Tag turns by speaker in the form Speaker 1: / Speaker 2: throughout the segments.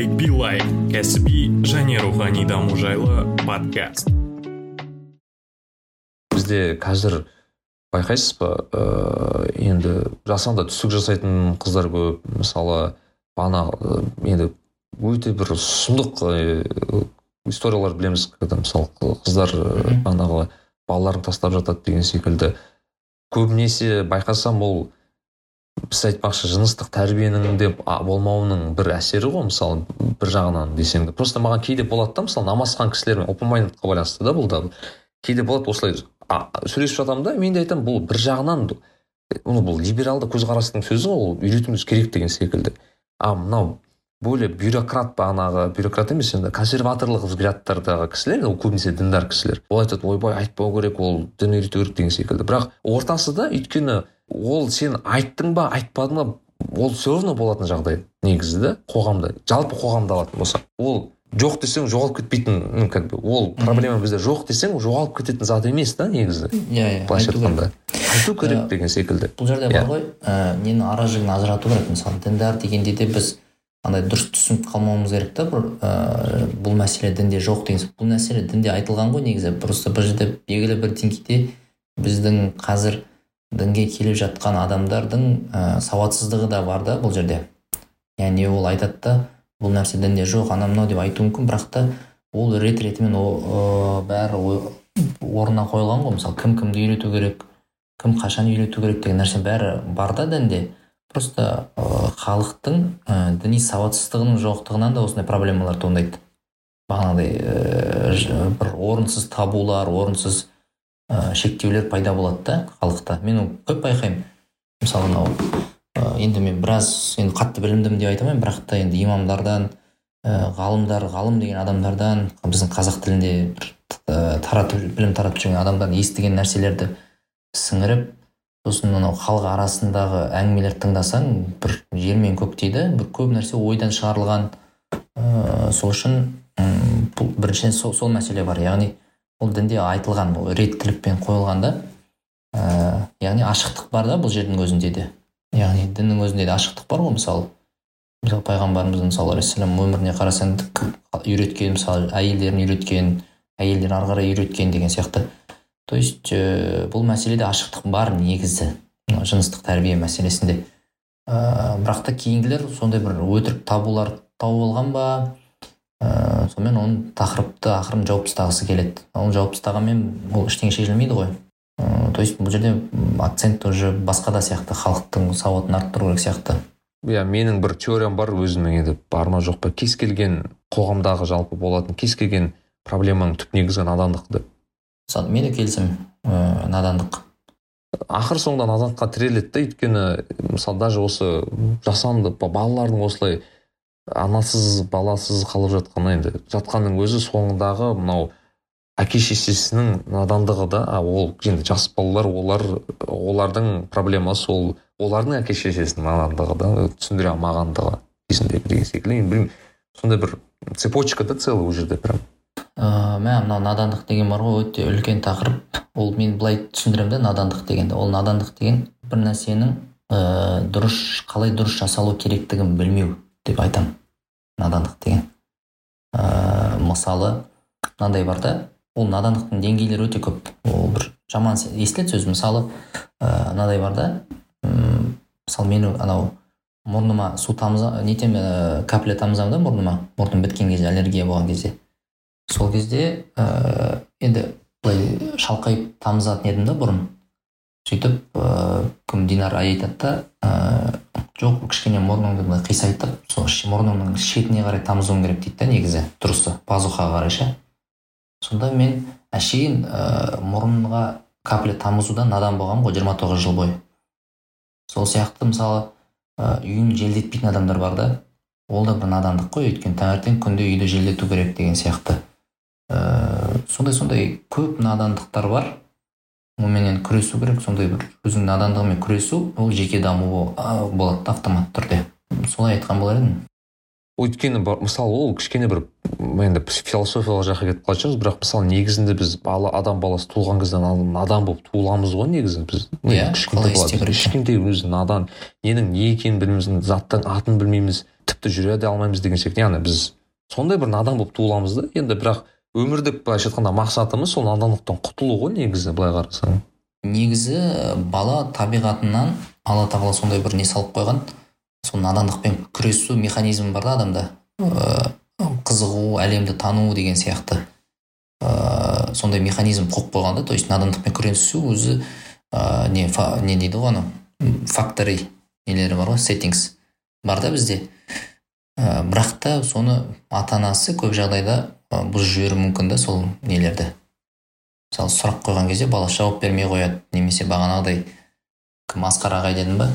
Speaker 1: регби лайф кәсіби және рухани даму жайлы подкаст.
Speaker 2: Бізде қазір байқайсыз ба? Ыыы енді жасанда түсік жасайтын қыздар көп. Мысалы бағана енді өте бір сұмдық ыыы историялар білеміз. Когда мысалы қыздар бағанағы балаларын тастап жатады деген секілді. Көбінесе байқасам ол біз айтпақшы жыныстық тәрбиенің де болмауының бір әсері ғой мысалы бір жағынан десең де. Просто маған кейде болады да мысалы намазхан кісілермен опен майндедқа байланысты да бұл да кейде болады осылай сөйлесіп жатамын да мен де айтамын бұл бір жағынан ну бұл либералды көзқарастың сөзі ғой ол үйретуіміз керек деген секілді. А мынау более бюрократ бағанағы бюрократ емес енді консерваторлық взглядтардағы кісілер ол көбінесе діндар кісілер. Ол айтады ойбай айтпау керек ол дін үйрету керек деген секілді. Бірақ ортасы да өйткені ол сен айттың ба айтпадың ба ол все равно болатын жағдай негізі да қоғамда жалпы қоғамда алатын болсақ ол жоқ десең жоғалып кетпейтін ну как бы ол проблема бізде жоқ десең жоғалып кететін зат емес та негізі
Speaker 3: иә иә
Speaker 2: былайша айтқанда. айту керек деген секілді.
Speaker 3: бұл жерде бар ғой ә, нені ара жігін ажырату керек мысалы. Діндар дегенде де біз андай дұрыс түсініп қалмауымыз керек та бір ә, бұл мәселе дінде жоқ деген бұл мәселе дінде айтылған ғой негізі. Просто бұл жерде белгілі бір деңгейде біздің қазір дінге келіп жатқан адамдардың ә, сауатсыздығы да бар да бұл жерде. Яғни ол айтады да бұл нәрсе дінде жоқ анау мынау деп айтуы мүмкін бірақ та ол рет ретімен бәрі орнына қойылған ғой. Мысалы кім кімді үйрету керек кім қашан үйрету керек деген нәрсе бәрі бар да дінде. Просто халықтың ә, діни сауатсыздығының жоқтығынан да осындай проблемалар туындайды. Бағанағыдай ә, бір орынсыз табулар орынсыз ә, шектеулер пайда болады да халықта. Мен көп байқаймын. Мысалы мынау ә, енді мен біраз енді қатты білімдімін деп айта алмаймын бірақ та енді имамдардан ә, ғалымдар ғалым деген адамдардан біздің қазақ тілінде бір ә, таратып білім таратып жүрген адамдардан естіген нәрселерді сіңіріп сосын мынау халық арасындағы әңгімелерді тыңдасаң бір жер мен көк дейді бір көп нәрсе ойдан шығарылған. Ә, сол үшін бұл біріншіден сол, сол мәселе бар. Яғни ол дінде айтылған ол реттілікпен қойылған да. Ә, яғни ашықтық бар да бұл жердің өзінде де. Яғни діннің өзінде де ашықтық бар ғой мысалы. Мысалы пайғамбарымыздың мысалы алейхисалам өміріне қарасаң үйреткен мысалы әйелдерін үйреткен әйелдерін ары қарай үйреткен деген сияқты. То есть ә, бұл мәселеде ашықтық бар негізі. Жыныстық тәрбие мәселесінде. Ә, бірақ та кейінгілер сондай бір өтірік табулар тауып алған ба? Ә, сонымен оның тақырыпты ақырын жауып тастағысы келеді. Оны жауып тастағанмен ол ештеңе шешілмейді ғой. Ә, то есть бұл жерде акцент уже басқада сияқты халықтың сауатын арттыру керек сияқты.
Speaker 2: Иә менің бір теориям бар өзімнің енді бар ма жоқ па? Кез келген қоғамдағы жалпы болатын кез келген проблеманың түп негізі надандық деп
Speaker 3: мысалы мен де келісемін ә, надандық.
Speaker 2: Ақыр соңында надандыққа тіреледі да өйткені мысалы даже осы жасанды балалардың осылай анасыз баласыз қалып жатқан енді. Жатқанның өзі соңындағы мынау әке шешесінің надандығы да ол енді жас балалар олар олардың проблемасы ол олардың әке шешесінің надандығы да түсіндіре алмағандығы кезінде деген секілді. Енді білмеймін сондай бір цепочка да целый ол жерде прям.
Speaker 3: Ыыы мә мынау надандық деген бар ғой өте үлкен тақырып. Ол мен былай түсіндіремін да надандық дегенді. Ол надандық деген бір нәрсенің ыыы дұрыс қалай дұрыс жасалу керектігін білмеу деп айтамын. Надандық деген. Ә, мысалы мынандай бар да ол надандықтың деңгейлері өте көп. Ол бір жаман естіледі сөз мысалы ә, мынадай бар да мысалы мен анау мұрныма су тамыза нетем ә, капля тамызамын да мұрныма. Мұрным біткен кезде аллергия болған кезде. Сол кезде ә, енді былай шалқайып тамызатын едім да бұрын. Сөйтіп ыыы кім динар айтады да ыыы жоқ кішкене мұрныңды былай қисайтып сол мұрныңның шетіне қарай тамызуың керек дейді да негізі. Дұрысы пазухаға қарай ше. Сонда мен әшейін ә, мұрынға капля тамызудан надан болғанмын ғой жиырма тоғыз жыл бойы. Сол сияқты мысалы үйін желдетпейтін адамдар бар да. Ол да бір надандық қой өйткені таңертең күнде үйді желдету керек деген сияқты. Ә, сондай сондай көп надандықтар бар. Онымен күресу керек сондай бір өзіңнің надандығыңмен күресу ол жеке даму болады автоматты түрде. Солай айтқан болар едім.
Speaker 2: Өйткені мысалы ол кішкене бір енді философиялық жаққа кетіп қалатын шығармыз бірақ мысалы негізінде біз бала адам баласы туылған кезде надан болып туыламыз ғой негізі біз.
Speaker 3: Иә
Speaker 2: кішкентай өзі надан ненің не екенін білмейміз заттың атын білмейміз тіпті жүре де алмаймыз деген сияқты. Яғни біз сондай бір надан болып туыламыз да енді бірақ өмірдік былайша айтқанда мақсатымыз сол надандықтан құтылу ғой негізі былай қарасаң.
Speaker 3: Негізі бала табиғатынан алла тағала сондай бір не салып қойған сол надандықпен күресу механизмі бар да адамда. Ә, қызығу әлемді тану деген сияқты. Ә, сондай механизм қойып қойған да то есть надандықпен күресу өзі ә, не фа, не дейді ғой анау факторы нелері бар ғой сеттингс бар да бізде. Ә, бірақ та соны ата анасы көп жағдайда бұзып жіберуі мүмкін да сол нелерді. Мысалы сұрақ қойған кезде бала жауап бермей қояды немесе бағанағыдай кім асқар ағай дедім ба?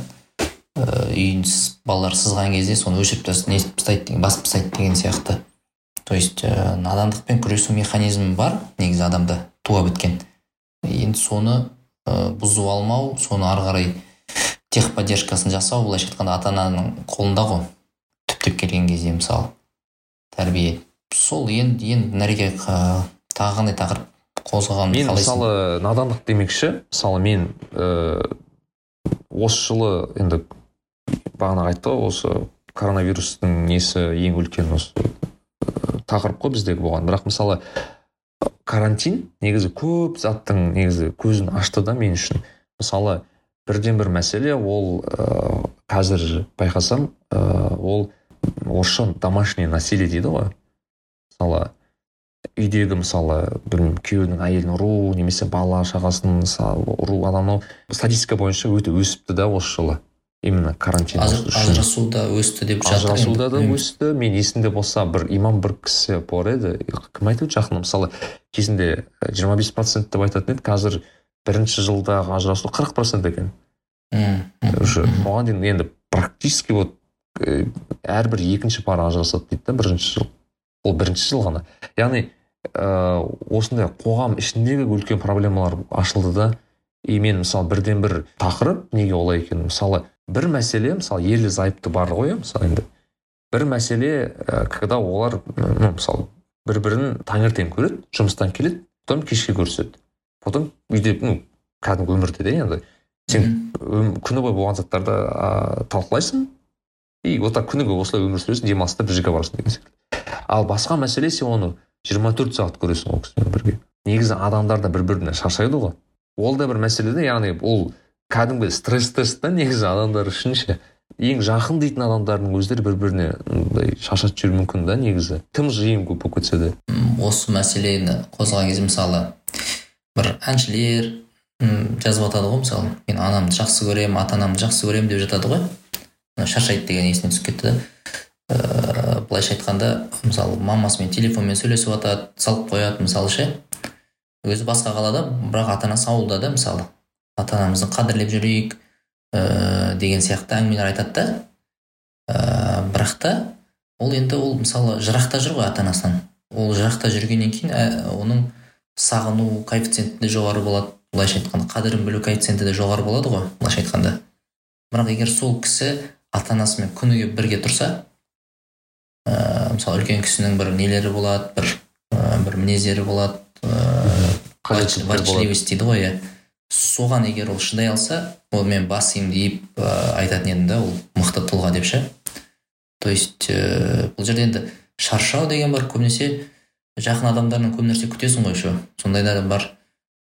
Speaker 3: Үйін балалар сызған кезде соны өшіріп нетіп тастайды басып тастайды деген сияқты. То есть ә, надандықпен күресу механизмі бар негізі адамда туа біткен. Енді соны ә, бұзып алмау соны ары қарай техподдержкасын жасау былайша айтқанда ата ананың қолында ғой. Түптеп келген кезде мысалы тәрбие. Сол енді енді нәреке тағы қандай тақырып қозғаған
Speaker 2: мен мысалы надандық демекші. Мысалы мен ә, осы жылы енді бағана айтты ғой осы коронавирустың несі ең үлкен осы тақырып қой біздегі болған. Бірақ мысалы карантин негізі көп заттың негізі көзін ашты да мен үшін. Мысалы бірден бір мәселе ол ә, қазір байқасам ә, ол орысша домашнее насилие дейді ғой. Мысалы үйдегі мысалы білмеймін күйеудің әйелін ұру немесе бала шағасын мысалы ұру анау статистика бойынша өте өсіпті да осы жылы. Именно карантин
Speaker 3: ажырасу да өсті деп
Speaker 2: жатыр ажырасуда да өсті. Мен есімде болса бір имам бір кісі бар еді. Кім айтып жақында мысалы кезінде жиырма бес процент деп айтатын еді. Қазір бірінші жылдағы ажырасу қырық процент екен. Уже оған дейін енді практически вот әрбір екінші пара ажырасады дейді да бірінші жыл. Ол бірінші жыл ғана. Яғни ә, осындай қоғам ішіндегі үлкен проблемалар ашылды да и мен мысалы бірден бір тақырып неге олай екенін мысалы бір мәселе мысалы ерлі зайыпты бар ғой иә мысалы енді. бір мәселе ә, когда олар ну, мысалы бір бірін таңертең көреді жұмыстан келеді потом кешке көріседі. Потом үйде ну кәдімгі өмірде де енді. Сен күні бойы болған заттарды ә, талқылайсың и вот так күні бойы осылай өмір сүресің демалыста бір жерге барасың деген сияқты ал басқа мәселе сен оны жиырма төрт сағат көресің ол кісімен бірге. Негізі адамдар да бір біріне шаршайды ғой. Ол да бір мәселе да яғни ол кәдімгі стресс тест та негізі адамдар үшін ше ең жақын дейтін адамдардың өздері бір біріне мындай шаршатып жіберуі мүмкін да негізі. Тым жиын көп болып кетсе де.
Speaker 3: Осы мәселені қозғаған кезде мысалы бір әншілер жазып жатады ғой мысалы. Мен анамды жақсы көремін ата анамды жақсы көремін деп жатады ғой. Шаршайды деген есіне түсіп кетті да. Ыыы былайша айтқанда мысалы мамасымен телефонмен сөйлесіп жатады салып қояды мысалы ше. Өзі басқа қалада бірақ ата анасы ауылда да мысалы. Ата анамызды қадірлеп жүрейік ә, деген сияқты әңгімелер айтады да. Ә, бірақ та ол енді ол мысалы жырақта жүр ғой ата анасынан ол жырақта жүргеннен кейін ә, оның сағыну коэффициенті де жоғары болады. Былайша айтқанда қадірін білу коэффициенті де жоғары болады ғой былайша айтқанда. Бірақ егер сол кісі ата анасымен күніге бірге тұрса ә, мысалы үлкен кісінің бір нелері болады бір ә, бір мінездері болады ыыы ворчливость дейді ғой иә. Соған егер ол шыдай алса ол мен бас иімді иіп ә, айтатын едім да ол мықты тұлға деп ше. То есть ә, бұл жерде енді шаршау деген бар көбінесе жақын адамдардан көп нәрсе күтесің ғой еще сондайлар бар.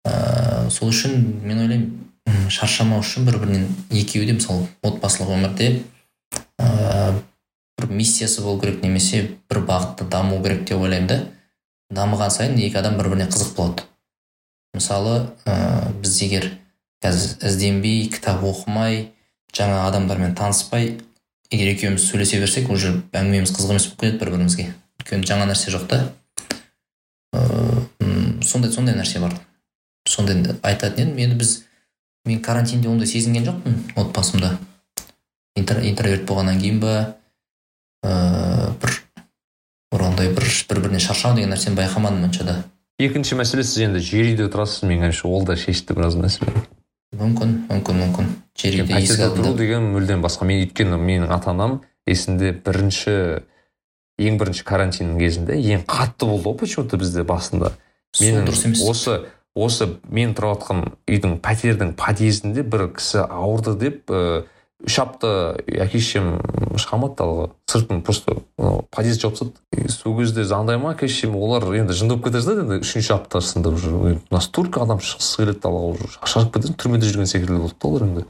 Speaker 3: Ә, сол үшін мен ойлаймын шаршамау үшін бір бірінен екеуі де мысалы отбасылық өмірде бір миссиясы болу керек немесе бір бағытта даму керек деп ойлаймын да. Дамыған сайын екі адам бір біріне қызық болады. Мысалы ә, біз егер қазір ізденбей кітап оқымай жаңа адамдармен таныспай егер екеуміз сөйлесе берсек уже әңгімеміз қызық емес болып бір бірімізге өйткені жаңа нәрсе жоқ та. Ыыы сондай сондай нәрсе бар. Сондай айтатын едім. Енді біз мен карантинде ондай сезінген жоқпын отбасымда. Интроверт болғаннан кейін ба ыыы бір бір ондай бір бір біріне шаршау деген нәрсені байқамадым онша да
Speaker 2: екінші мәселе сіз енді жер үйде тұрасыз менің ойымша ол да шешті біраз мәселені
Speaker 3: мүмкін мүмкін мүмкін.
Speaker 2: Жер үйде тұру деген мүлдем басқа. Мен өйткені менің ата анам есімде бірінші ең бірінші карантиннің кезінде ең қатты болды ғой почему то бізде басында. Менің
Speaker 3: дұрыс емес.
Speaker 2: осы осы мен тұрып жатқан үйдің пәтердің подъездінде бір кісі ауырды деп э, үш апта әке шешем шыға алмады далаға сыртын просто подъезд жауып тастады. Сол кезде андай ма әке шешем олар енді жынды болып кете жаздады енді үшінші аптасында уже настолько адам шыққысы келеді далаға уже. Шаршап кетесің түрмеде жүрген секілді болды да олар енді.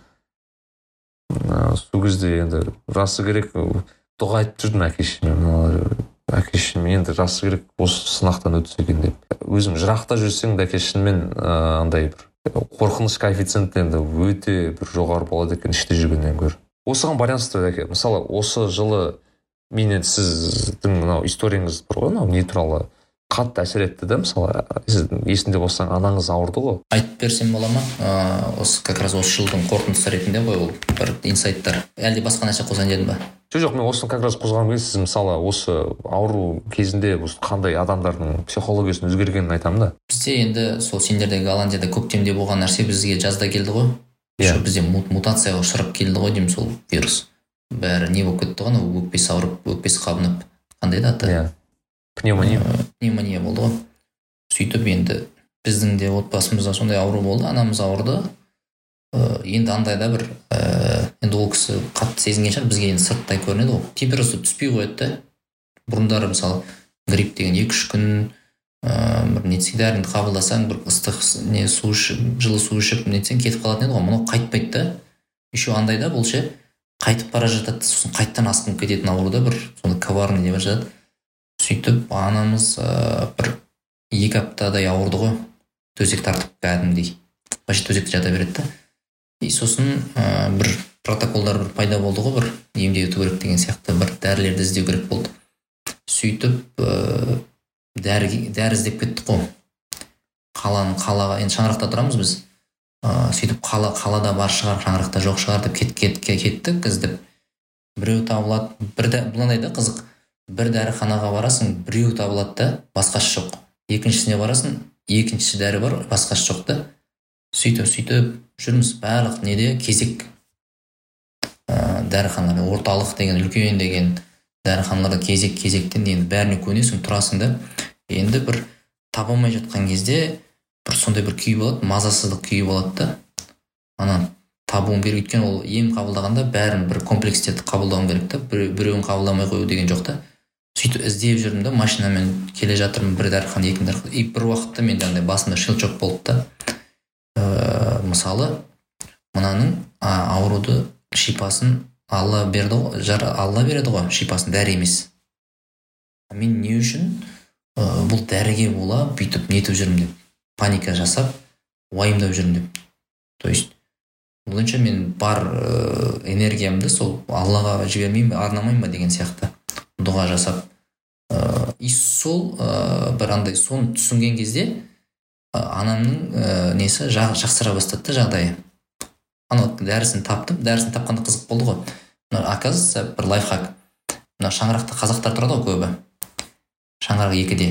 Speaker 2: Сол кезде енді жасы керек дұға айтып жүрдім әке шешеме әке шешем енді жасы керек осы сынақтан өтсе екен деп. Өзің жырақта жүрсең де әке шынымен ыыы андай бір қорқыныш коэффициенті енді өте бір жоғары болады екен іште жүргеннен гөрі. Осыған байланысты әке мысалы осы жылы мен енді сіздің мынау историяңыз бар ғой анау не туралы? Қатты әсер етті да мысалы сіздің есінде болсаң анаңыз ауырды ғой.
Speaker 3: Айтып берсем бола ма? Ыыы осы как раз осы жылдың қорытындысы ретінде ғой ол бір инсайттар. Әлде басқа нәрсе қосайын дедің ба?
Speaker 2: Жоқ жоқ мен осыны как раз қозғағым келді сіз мысалы осы ауру кезінде осы қандай адамдардың психологиясының өзгергенін айтамын да.
Speaker 3: Бізде енді сол сендерде голландияда көктемде болған нәрсе бізге жазда келді ғой.
Speaker 2: Иә.
Speaker 3: Еще бізде му- мутацияға ұшырап келді ғой деймін сол вирус. Бәрі не болып кетті ғой анау өкпесі ауырып өкпесі қабынып. Қандай еді аты?
Speaker 2: Иә. Пневмония.
Speaker 3: Э, пневмония болды ғой. Сөйтіп енді біздің де отбасымызда сондай ауру болды анамыз ауырды. Э, енді андай да бір ә, енді ол кісі қатты сезінген шығар бізге енді сырттай көрінеді ғой. Температура түспей қояды да бұрындары мысалы грипп деген екі үш күн ыыы бір нетсе дәріңді қабылдасаң бір ыстық не су ішіп жылы су ішіп нетсең кетіп қалатын еді ғой. Мынау қайтпайды да. Еще андай да бұл ше қайтып бара жатады сосын қайтадан асқынып кететін ауру да бір сондай коварный деп жатады. Сөйтіп анамыз ыыы бір екі аптадай ауырды ғой. Төсек тартып кәдімгідей. Вообще төсекте жата береді да. И сосын ыыы бір протоколдар бір пайда болды ғой бір емдеу ету керек деген сияқты. Бір дәрілерді іздеу керек болды. Сөйтіп ыыы дәрі дәрі іздеп кеттік қой. Қаланың қалаға енді шаңырақта тұрамыз біз. Ыыы сөйтіп қала қалада бар шығар шаңырақта жоқ шығар деп кет, кет, кет- кеттік іздеп. Біреу табылады бір мынандай да қызық. Бір дәріханаға барасың біреу табылады да басқасы жоқ. Екіншісіне барасың екінші дәрі бар басқасы жоқ та. Сөйтіп сөйтіп жүрміз. Барлық неде кезек. Ыыы дәріханаларда орталық деген үлкен деген дәріханаларда кезек кезектен енді бәріне көнесің тұрасың да. Енді бір таба алмай жатқан кезде бір сондай бір күй болады мазасыздық күйі болады да. Ана табуым керек. Өйткені ол ем қабылдағанда бәрін бір комплексте қабылдауым керек та. Біреу- біреуін қабылдамай қою деген жоқ та. Сөйтіп іздеп жүрдім да машинамен келе жатырмын бір дәріхана екі дәріхана. И бір уақытта менде андай басымда щелчок болды да. Ыыы мысалы мынаның а, ауруды шипасын алла берді ғой алла береді ғой шипасын дәрі емес. Мен не үшін ыыы бұл дәріге бола бүйтіп нетіп жүрмін деп паника жасап уайымдап жүрмін деп. То есть бойынша мен бар энергиямды сол аллаға жібермеймін ба арнамаймын ба деген сияқты. Дұға жасап ыыы и сол ыыы бір андай соны түсінген кезде ы, анамның ыыы несі жа- жақсара бастады да жағдайы. Анау дәрісін таптым дәрісін тапқанда қызық болды ғой. Мына оказывается бір лайфхак. Мына шаңырақта қазақтар тұрады ғой көбі. Шаңырақ екіде.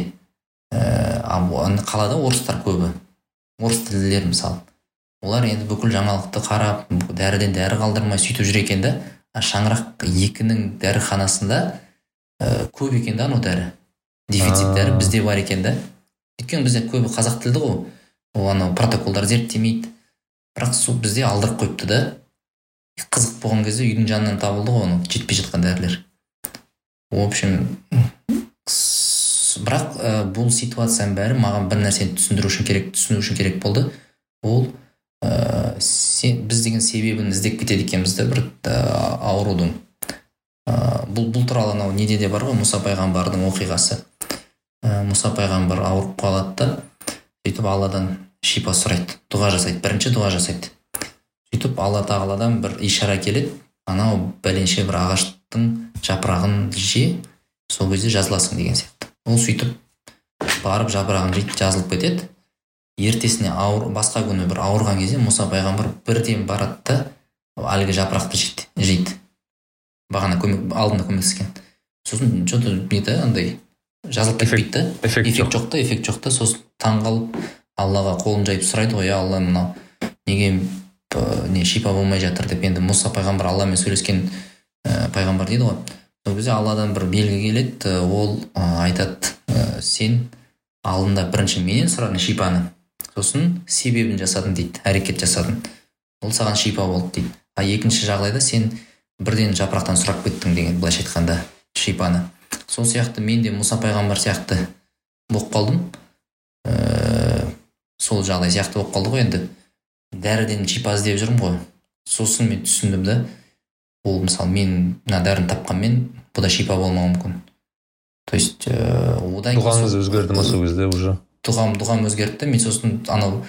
Speaker 3: Ал қалада орыстар көбі. Орыс тілділер мысалы. Олар енді бүкіл жаңалықты қарап дәріден дәрі қалдырмай сөйтіп жүр екен да шаңырақ екінің дәріханасында ә, көп екен да анау дәрі? Дефицит дәрі бізде бар екен да. Өйткені бізде көбі қазақ тілді ғой. Ол анау протоколдар зерттемейді. Бірақ сол бізде алдырып қойыпты да. Қызық болған кезде үйдің жанынан табылды ғой оның жетпей жатқан дәрілер. В общем бірақ ә, бұл ситуацияның бәрі маған бір нәрсені түсіндіру үшін керек түсіну үшін керек болды. Ол ә, сен, біз деген себебін іздеп кетеді екенбіз да бір ә, аурудың. Бұл бұл туралы анау неде де бар ғой мұса пайғамбардың оқиғасы. Ә, мұса пайғамбар ауырып қалады да сөйтіп алладан шипа сұрайды дұға жасайды бірінші дұға жасайды. Сөйтіп алла тағаладан бір ишара келеді анау бәленше бір ағаштың жапырағын же сол кезде жазыласың деген сияқты. Ол сөйтіп барып жапырағын жейді жазылып кетеді. Ертесіне ауыр басқа күні бір ауырған кезде мұса пайғамбар бірден барады да әлгі жапырақты жейді. Бағана көмек алдында көмектескен. Сосын че то не да андай жазылып кетпейді да
Speaker 2: эффект
Speaker 3: эффект
Speaker 2: жоқ.
Speaker 3: та эффект жоқ та. Сосын таңқалып аллаға қолын жайып сұрайды ғой иә алла мынау неге ә, не шипа болмай жатыр деп енді мұса пайғамбар алламен сөйлескен ә, пайғамбар дейді ғой сол кезде алладан бір белгі келеді ол ә, айтады ә, сен алдында бірінші менен сұрадың шипаны сосын себебін жасадың дейді әрекет жасадың. Ол саған шипа болды дейді. А екінші жағдайда сен бірден жапырақтан сұрап кеттің деген былайша айтқанда шипаны. Сол сияқты мен де мұса пайғамбар сияқты болып қалдым. Ә, сол жағдай сияқты болып қалды ғой енді. Дәріден шипа іздеп жүрмін ғой. Сосын мен түсіндім да ол мысалы мен мына дәріні тапқанмен бұл да шипа болмауы мүмкін. То есть ә, одан
Speaker 2: дұғаңыз өзгерді ма сол кезде уже?
Speaker 3: Дұғам дұғам өзгерді мен сосын анау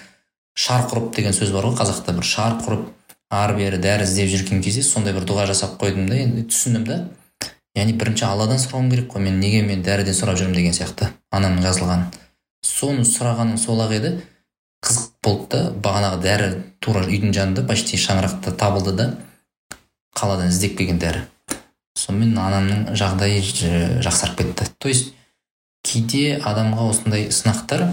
Speaker 3: шарқ ұрып деген сөз бар ғой қазақта бір шарқ ұрып ары бері дәрі іздеп жүрген кезде сондай бір дұға жасап қойдым да енді түсіндім да. Яғни бірінші алладан сұрауым керек қой мен неге мен дәріден сұрап жүрмін деген сияқты анамның жазылған соны сұрағаным сол ақ еді. Қызық болды да бағанағы дәрі тура үйдің жанында почти шаңырақта табылды да қаладан іздеп келген дәрі. Сонымен анамның жағдайы жақсарып кетті. То есть кейде адамға осындай сынақтар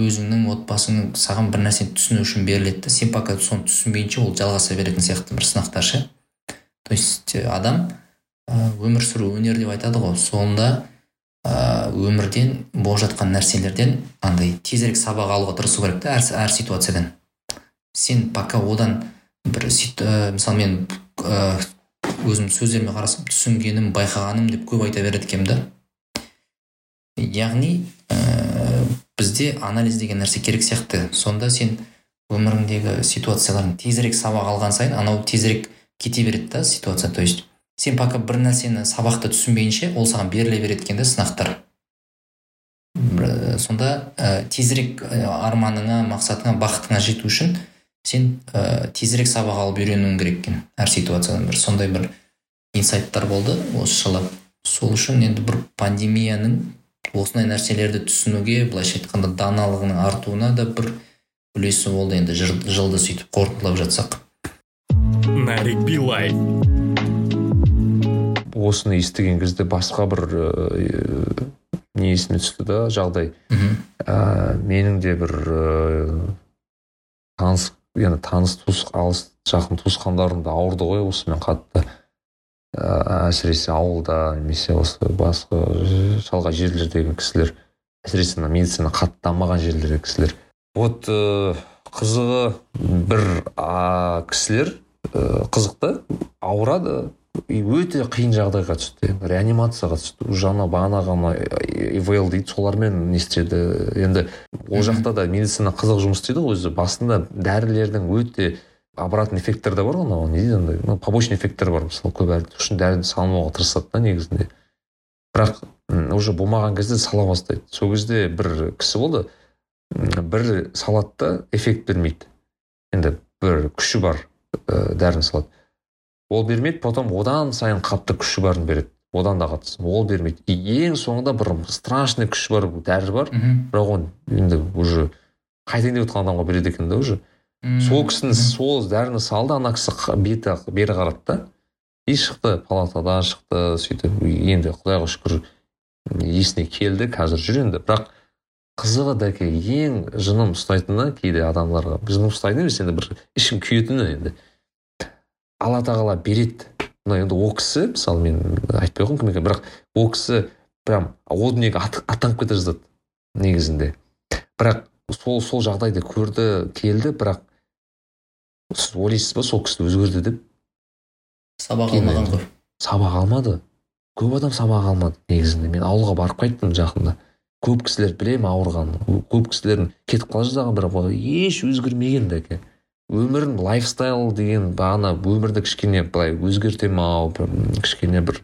Speaker 3: өзіңнің отбасың саған бір нәрсені түсіну үшін беріледі да. Сен пока соны түсінбейінше ол жалғаса беретін сияқты бір сынақтар ше. То есть адам өмір сүру өнер деп айтады ғой. Соңында өмірден болып жатқан нәрселерден андай тезірек сабақ алуға тырысу керек та әр, әр ситуациядан. Сен пока одан бір мысалы мен өзім сөздеріме қарасам түсінгенім байқағаным деп көп айта береді екенмін да. Яғни ә, бізде анализ деген нәрсе керек сияқты. Сонда сен өміріңдегі ситуациялардан тезірек сабақ алған сайын анау тезірек кете береді да ситуация. То есть сен пока бір нәрсені сабақты түсінбейінше ол саған беріле береді екен да сынақтар. Сонда ә, тезірек арманыңа мақсатыңа бақытыңа жету үшін сен ә, тезірек сабақ алып үйренуің керек екен әр ситуациядан бір. Сондай бір инсайттар болды осы жылы. Сол үшін енді бір пандемияның осындай нәрселерді түсінуге былайша айтқанда даналығының артуына да бір үлесі болды енді жылды сөйтіп қорытындылап жатсақ.
Speaker 1: Нарик билай.
Speaker 2: Осыны естіген кезде басқа бір ә, не есіме түсті да жағдай. Ә, менің де бір ә, таныс енді таныс туыс алыс жақын туысқандарым да ауырды ғой осымен қатты. Әсіресе ауылда немесе осы басқа шалғай жерлердегі кісілер әсіресе мына медицина қатты дамымаған жерлердегі кісілер. Вот ә, қызығы бір ә, кісілер ә, қызықты ауырады. И өте қиын жағдайға түсті. Реанимацияға түсті. Уже ана бағанағы ана ивл дейді солармен не істеді. Енді ол жақта да медицина қызық жұмыс істейді ғой өзі. Басында дәрілердің өте обратный эффекттер де бар ғой анау не дейді андай ну побочный эффекттер бар мысалы көп үшін дәріні салмауға тырысады да негізінде. Бірақ уже болмаған кезде сала бастайды. Сол кезде бір кісі болды бір салады да эффект бермейді. Енді бір күші бар ә, дәріні салады. Ол бермейді потом одан сайын қатты күші барын береді. Одан да қатты. Ол бермейді. И ең соңында бір страшный күші бар дәрі бар. Бірақ оны енді уже қайтайын деп отырған адамға береді екен да уже. Сол кісіні сол дәріні салды ана кісі беті бері қарады да. И шықты палатадан шықты сөйтіп енді құдайға шүкір есіне келді қазір жүр енді. Бірақ қызығы дәке ең жыным ұстайтыны кейде адамдарға жыным ұстайтын емес енді бір ішім күйетіні енді. Алла тағала береді. Мына енді ол кісі мысалы мен айтпай ақ кім екенін бірақ ол кісі прям о дүниеге аттанып кете жаздады негізінде. Бірақ сол сол жағдайды көрді келді бірақ сіз ойлайсыз ба сол кісі өзгерді деп?
Speaker 3: Сабақ алмаған ғой
Speaker 2: сабақ алмады? Көп адам сабақ алмады негізінде. Мен ауылға барып қайттым жақында. Көп кісілер білемін ауырғанын көп кісілердің кетіп қала жаздаған бірақ еш өзгермеген дәке өмірін лайфстайл деген бағана өмірді кішкене былай өзгертемін ау кішкене бір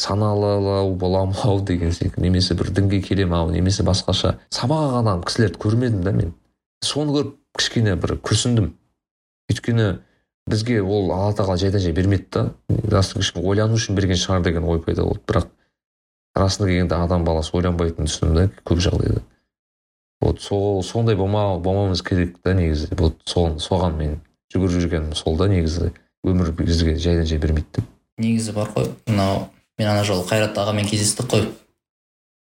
Speaker 2: саналылау боламын ау деген секілді немесе бір дінге келемін ау немесе басқаша. Сабақ алған кісілерді көрмедім да мен. Соны көріп кішкене бір күрсіндім. Өйткені бізге ол алла тағала жайдан жай бермейді да. Расында кішкене ойлану үшін берген шығар деген ой пайда болды. Бірақ расына келгенде адам баласы ойланбайтынын түсіндім да көп жағдайда. Вот сол сондай болма болмауымыз керек та негізі. Вот сол соған мен жүгіріп жүргенім сол да негізі. Өмір бізге жайдан жай бермейді деп.
Speaker 3: Негізі бар ғой. Мынау мен ана жолы қайрат ағамен кездестік қой.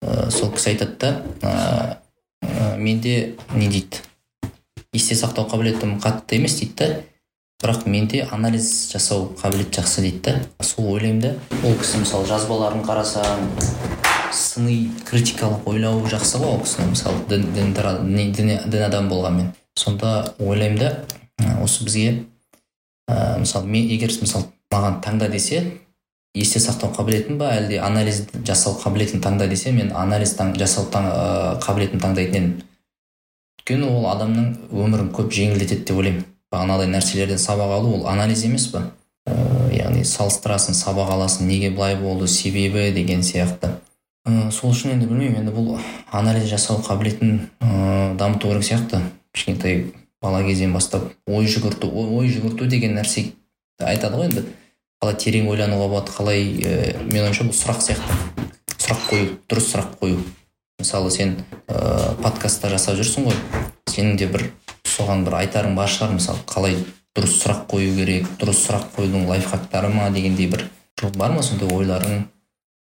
Speaker 3: Ә, сол кісі айтады да ә, ә, менде не дейді? Есте сақтау қабілетім қатты емес дейді да. Бірақ менде анализ жасау қабілеті жақсы дейді да. Сол ойлаймын да. Ол кісі мысалы жазбаларын қарасаң сыни критикалық ойлау жақсы ғой ол кісінің мысалы дін, дін, дін, дін, дін адам болғанмен. Сонда ойлаймын да осы бізге ә, мысалы мен егер мысалы маған таңда десе есте сақтау қабілетін ба әлде анализ жасау қабілетін таңда десе мен анализ таң, жасау таң, ә, қабілетін таңдайтын едім. Өйткені ол адамның өмірін көп жеңілдетеді деп ойлаймын. Бағанағыдай нәрселерден сабақ алу ол анализ емес па ә, яғни салыстырасың сабақ аласың неге былай болды себебі деген сияқты. Ә, сол үшін енді білмеймін енді бұл анализ жасау қабілетін ә, дамыту керек сияқты. Кішкентай бала кезден бастап ой жүгірту ой жүгірту деген нәрсе айтады ғой енді. Қалай терең ойлануға болады қалай ә, менің ойымша бұл сұрақ сияқты. Сұрақ қою дұрыс сұрақ қою. Мысалы сен ә, подкастта жасап жүрсің ғой сенің де бір соған бір айтарың бар шығар. Мысалы қалай дұрыс сұрақ қою керек дұрыс сұрақ қоюдың лайфхактары ма дегендей бір бар ма сондай ойларың?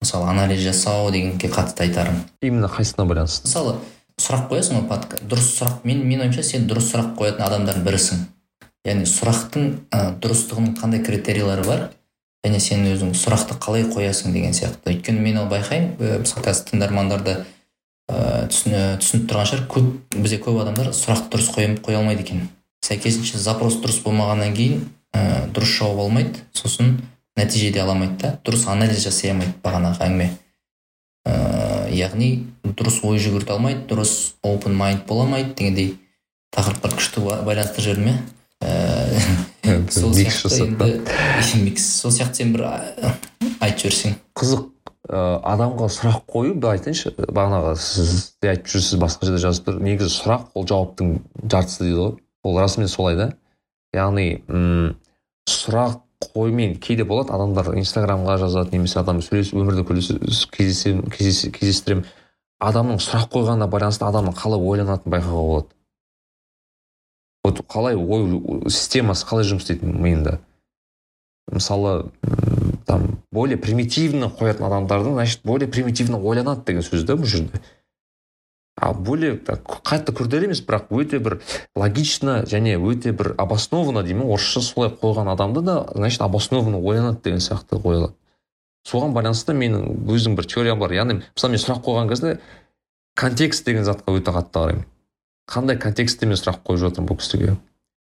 Speaker 3: Мысалы анализ жасау дегенге қатысты айтарың?
Speaker 2: Именно қайсысына байланысты?
Speaker 3: Мысалы сұрақ қоясың ғой дұрыс сұрақ мен менің ойымша сен дұрыс сұрақ қоятын адамдардың бірісің. Яғни сұрақтың ә, дұрыстығының қандай критерийлері бар? Және сен өзің сұрақты қалай қоясың деген сияқты. Өйткені мен ол байқаймын мысалы қазір тыңдармандарды ыыы түсініп тұрған шығар. Көп бізде көп адамдар сұрақты дұрыс қоя, алмайды екен. Сәйкесінше запрос дұрыс болмағаннан кейін ә, дұрыс жауап алмайды. Сосын нәтиже де ала алмайды да дұрыс анализ жасай алмайды бағанағы әңгіме. Ыыы яғни дұрыс ой жүгірте алмайды дұрыс open mind бола алмайды дегендей тақырыптар күшті байланыстырып жібердім иә сол сияқты сол сияқты сен бір айтып жіберсең.
Speaker 2: Қызық. ә, адамға сұрақ қою былай айтайыншы бағанағы сіз де айтып жүрсіз басқа жерде жазып тұр. Негізі сұрақ ол жауаптың жартысы дейді ғой. Ол расымен солай да. Яғни м сұрақ қоймен кейде болады. Адамдар инстаграмға жазады немесе адам сөйлесіп өмірде кездестіремін адамның сұрақ қойғанына байланысты адамның қалай ойланатынын байқауға болады. Вот қалай ой системасы қалай жұмыс істейтінін миында мысалы там более примитивно қоятын адамдардың значит более примитивно ойланады деген сөз да бұл жерде а более қатты күрделі емес бірақ өте бір логично және өте бір обоснованно деймін орысша солай қойған адамды да значит обоснованно ойланады деген сияқты қойылады соған байланысты менің өзім бір теориям бар. Яғни мысалы мен сұрақ қойған кезде контекст деген затқа өте қатты қараймын. Қандай контекстте мен сұрақ қойып жатырмын бұл кісіге?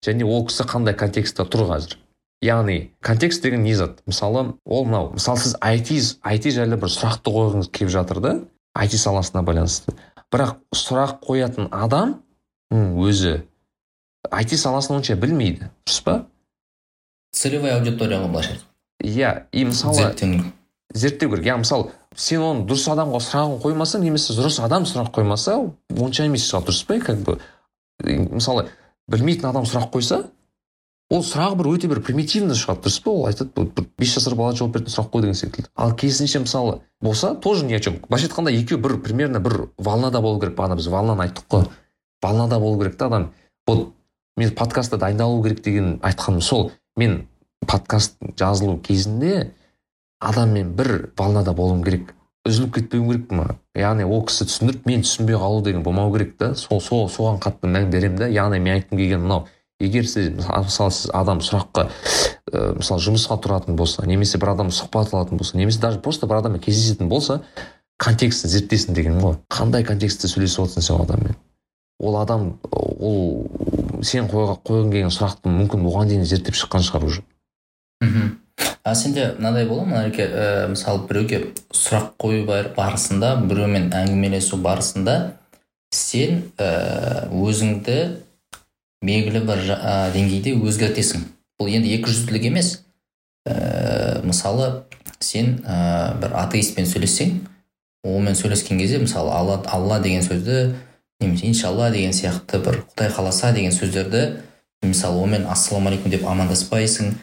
Speaker 2: Және ол кісі қандай контекстте тұр қазір? Яғни контекст деген не зат? Мысалы ол мынау мысалы сіз айти айти жайлы бір сұрақты қойғыңыз келіп жатыр да айти саласына байланысты. Бірақ сұрақ қоятын адам өзі айти саласын онша білмейді. Дұрыс па?
Speaker 3: Целевая аудитория ғой былайша
Speaker 2: иә и мысалы зерттеу. керек. Иә мысалы сен оны дұрыс адамға сұрағын қоймасаң немесе дұрыс адам сұрақ қоймаса онша емес шығар дұрыс па? Как бы мысалы білмейтін адам сұрақ қойса ол сұрағы бір өте бір примитивный шығады дұрыс па ол айтады бір бес жасар бала жауап беретін сұрақ қой деген секілді. Ал керісінше мысалы болса тоже ни о чем. Былайша айтқанда екеуі бір примерно бір волнада болу керек бағана біз волнаны айттық қой. Волнада болу керек та адам. Вот мен подкастта дайындалу керек деген айтқаным сол. Мен подкаст жазылу кезінде адаммен бір волнада болуым керек. Үзіліп кетпеуім керек ма? Яғни ол кісі түсіндіріп мен түсінбей қалу деген болмау керек та. Сол соған қатты мән беремін да. Яғни мен айтқым келгені мынау егер сіз мысалы сіз адам сұраққа ә, мысалы жұмысқа тұратын болса немесе бір адам сұхбат алатын болса немесе даже просто бір адаммен кездесетін болса контекстін зерттесін дегенім ғой. Қандай контекстте сөйлесіп отырсың сен адаммен? Ол адам ол сен қойған келген сұрақты мүмкін оған дейін зерттеп шыққан шығар уже.
Speaker 3: Мхм. А сенде мынандай бола ма? Нәреке ә, мысалы біреуге сұрақ қою барысында біреумен әңгімелесу барысында сен ә, өзіңді белгілі бір ә, деңгейде өзгертесің. Бұл енді екі жүзділік емес. Ә, мысалы сен ә, бір атеистпен сөйлессең онымен сөйлескен кезде мысалы алла, алла деген сөзді немесе иншалла деген сияқты бір құдай қаласа деген сөздерді мысалы онымен ассалаумағалейкум деп амандаспайсың.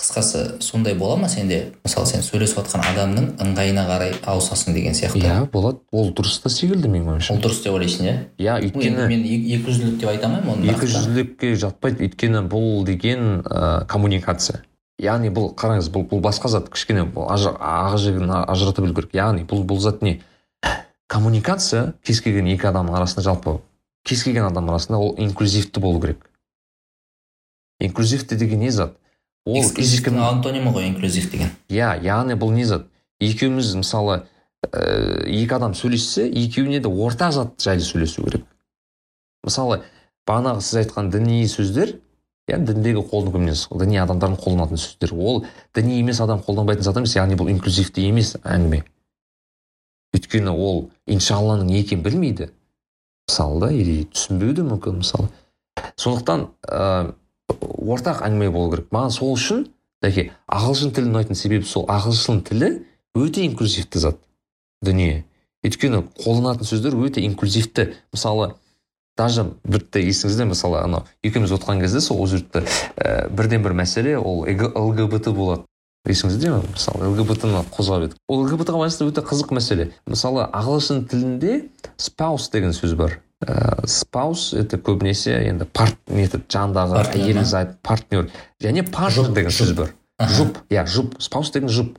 Speaker 3: Қысқасы сондай бола ма сенде? мысалы сен сөйлесіп жатқан адамның ыңғайына қарай ауысасың деген сияқты.
Speaker 2: Иә болады. Ол дұрыс та секілді менің ойымша.
Speaker 3: Ол дұрыс деп ойлайсың иә?
Speaker 2: Иә өйткені
Speaker 3: мен екі жүзділік деп айта алмаймын оны
Speaker 2: екі жүзділікке жатпайды. Өйткені бұл деген ә, коммуникация. Яғни бұл қараңыз бұл бұл басқа зат. Кішкене ақ жігін ажырата білу керек яғни бұл бұл зат не? Коммуникация кез келген екі адамның арасында жалпы кез келген адам арасында ол инклюзивті болу керек. Инклюзивті деген не зат? Ол
Speaker 3: эксклюзивтің антонимі ғой инклюзив деген.
Speaker 2: Иә яғни бұл не зат? Екеуміз мысалы ә, екі адам сөйлессе екеуіне де ортақ зат жайлы сөйлесу керек. Мысалы бағанағы сіз айтқан діни сөздер иә діндегі қолдану емес діни адамдардың қолданатын сөздер. Ол діни емес адам қолданбайтын зат емес яғни бұл инклюзивті емес әңгіме. Өйткені ол иншалланың не екенін білмейді. Мысалы да или түсінбеуі де мүмкін мысалы. Сондықтан ә, ортақ әңгіме болу керек. Маған сол үшін дәке ағылшын тілін ұнайтын себебі сол ағылшын тілі өте инклюзивті зат дүние. Өйткені қолданатын сөздер өте инклюзивті. Мысалы даже біртті есіңізде мысалы анау екеуміз отырған кезде сол жерде ә, бірден бір мәселе ол лгбт болады. Есіңізде ме? Мысалы лгбт ны қозғап едік ол лгбт ға байланысты өте қызық мәселе. Мысалы ағылшын тілінде спаус деген сөз бар. Ә, спаус это көбінесе енді парт нетіп жандағы әйел зат партнер. Және партнер деген сөз бар. Жұп иә жұп. Спаус деген жұп.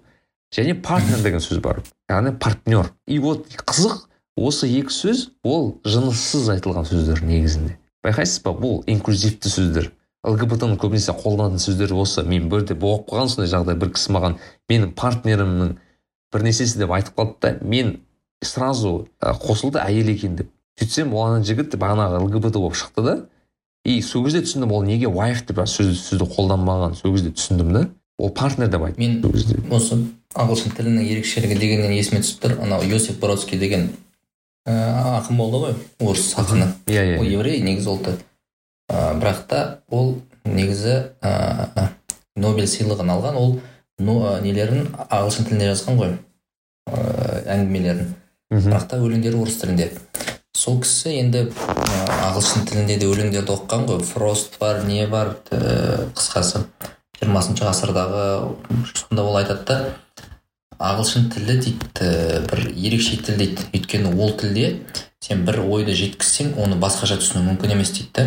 Speaker 2: Және партнер деген сөз бар. Яғни партнер. И вот қызық осы екі сөз ол жыныссыз айтылған сөздер негізінде. Байқайсыз ба? Бұл инклюзивті сөздер. лгбт ны көбінесе қолданатын сөздер осы. Мен бірде болып қалған сондай жағдай бір кісі маған менің партнерімнің бір нәрсесі деп айтып қалды да мен сразу қосылды әйел екен деп. Сөйтсем ол ана жігіт бағанағы лгбт болып шықты да. И сол кезде түсіндім ол неге wife деп сөз, сөзді қолданбаған сол кезде түсіндім да. Ол партнер деп айтты
Speaker 3: мен осы ағылшын тілінің ерекшелігі дегеннен есіме түсіп тұр. Анау йосиф бродский деген ә, ақын болды ғой орыс ақыны.
Speaker 2: Иә иә
Speaker 3: ол еврей негізі ол ә, бірақ та ол негізі ә, нобель сыйлығын алған. Ол но, нелерін? Ағылшын тілінде жазған ғой ә, әңгімелерін. Бірақ та өлеңдері орыс тілінде. Сол кісі енді ағылшын тілінде де өлеңдерді оқыған ғой. Фрост бар не бар ә, қысқасы жиырмасыншы ғасырдағы сонда ол айтады да ағылшын тілі дейді бір ерекше тіл дейді. Өйткені ол тілде сен бір ойды жеткізсең оны басқаша түсіну мүмкін емес дейді да.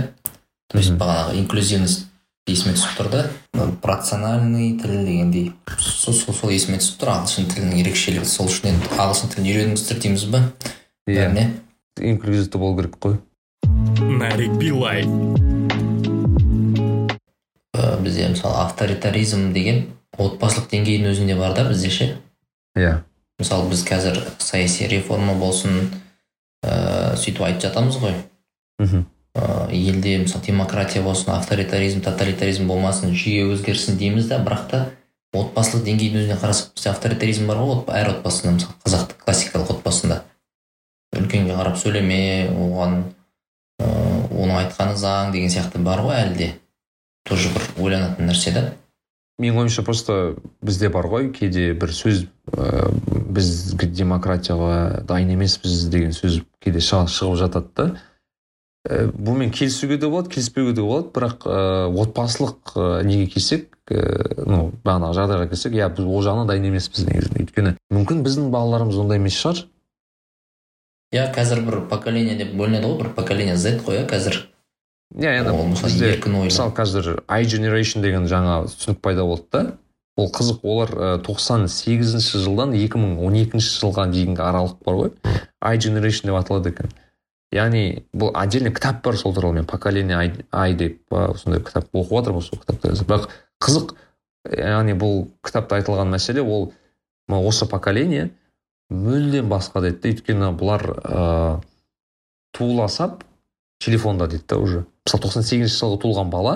Speaker 3: То есть бағанағы инклюзивность есіме түсіп тұр да. Рациональный тіл дегендей. Сол сол, сол есіме түсіп тұр ағылшын тілінің ерекшелігі. Сол үшін енді ағылшын тілін үйреніңіздер дейміз ба?
Speaker 2: Иә. Yeah. Инклюзивті болу керек қой
Speaker 1: нарик билай
Speaker 3: бізде мысалы авторитаризм деген отбасылық деңгейдің өзінде бар да бізде ше
Speaker 2: иә
Speaker 3: мысалы біз қазір саяси реформа болсын ыыы сөйтіп айтып жатамыз ғой
Speaker 2: мхм
Speaker 3: ә, елде мысалы демократия болсын авторитаризм тоталитаризм болмасын жүйе өзгерсін дейміз да бірақ та отбасылық деңгейдің өзіне қарасақ бізде авторитаризм бар ғой әр отбасында мысалы қазақтың классикалық отбасында үлкенге қарап сөйлеме оған ыыы оның айтқаны заң деген сияқты бар ғой әлі де тоже бір ойланатын нәрсе да.
Speaker 2: Менің ойымша просто бізде бар ғой кейде бір сөз ә, біз демократияға дайын емеспіз деген сөз кейде шығып жатады да. Ә, бұнымен келісуге де болады келіспеуге де болады бірақ ә, отбасылық ә, неге келсек ә, ну бағанағы жағдайға келсек иә біз ол жағынан дайын емеспіз негізінде. Өйткені мүмкін біздің балаларымыз ондай емес шығар.
Speaker 3: Иә қазір бір поколение деп бөлінеді ғой бір поколение z қой иә қазір.
Speaker 2: Иә енді бізде мысалы қазір i generation деген жаңа түсінік пайда болды да. Ол қызық олар тоқсан сегізінші жылдан екі мың он екінші жылға дейінгі аралық бар ғой. I generation деп аталады екен. Яғни бұл отдельный кітап бар сол туралы мен поколение ай деп сондай кітап оқып жатырмын сол кітапты бірақ қызық яғни бұл кітапта айтылған мәселе ол осы поколение мүлдем басқа дейді да өйткені бұлар ыыы туыла сап телефонда дейді да уже. Мысалы тоқсан сегізінші жылғы туылған бала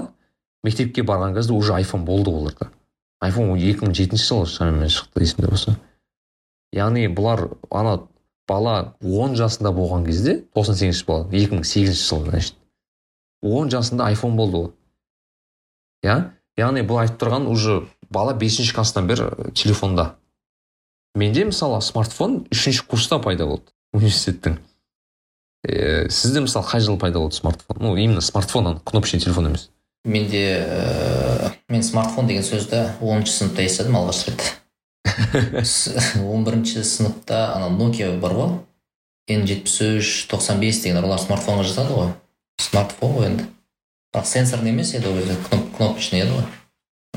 Speaker 2: мектепке барған кезде уже айфон болды оларда. Айфон екі мың жетінші жылы шамамен шықты есімде болса. Яғни бұлар ана бала он жасында болған кезде тоқсан сегізінші бала екі мың сегізінші жылы значит он жасында айфон болды ғой иә? Яғни бұл айтып тұрған уже бала бесінші класстан бері телефонда. Менде мысалы смартфон үшінші курста пайда болды университеттің. Ә, сізде мысалы қай жылы пайда болды смартфон? Ну именно смартфон кнопочный телефон емес.
Speaker 3: Менде ә, мен смартфон деген сөзді оныншы сыныпта естідім алғаш рет. Он бірінші сыныпта ана nokia бар ғой. Н жетпіс үш тоқсан бес деген олар смартфонға жатады ғой. Смартфон ғой енді. Бірақ сенсорный емес еді ол кезде кнопочный еді ғой.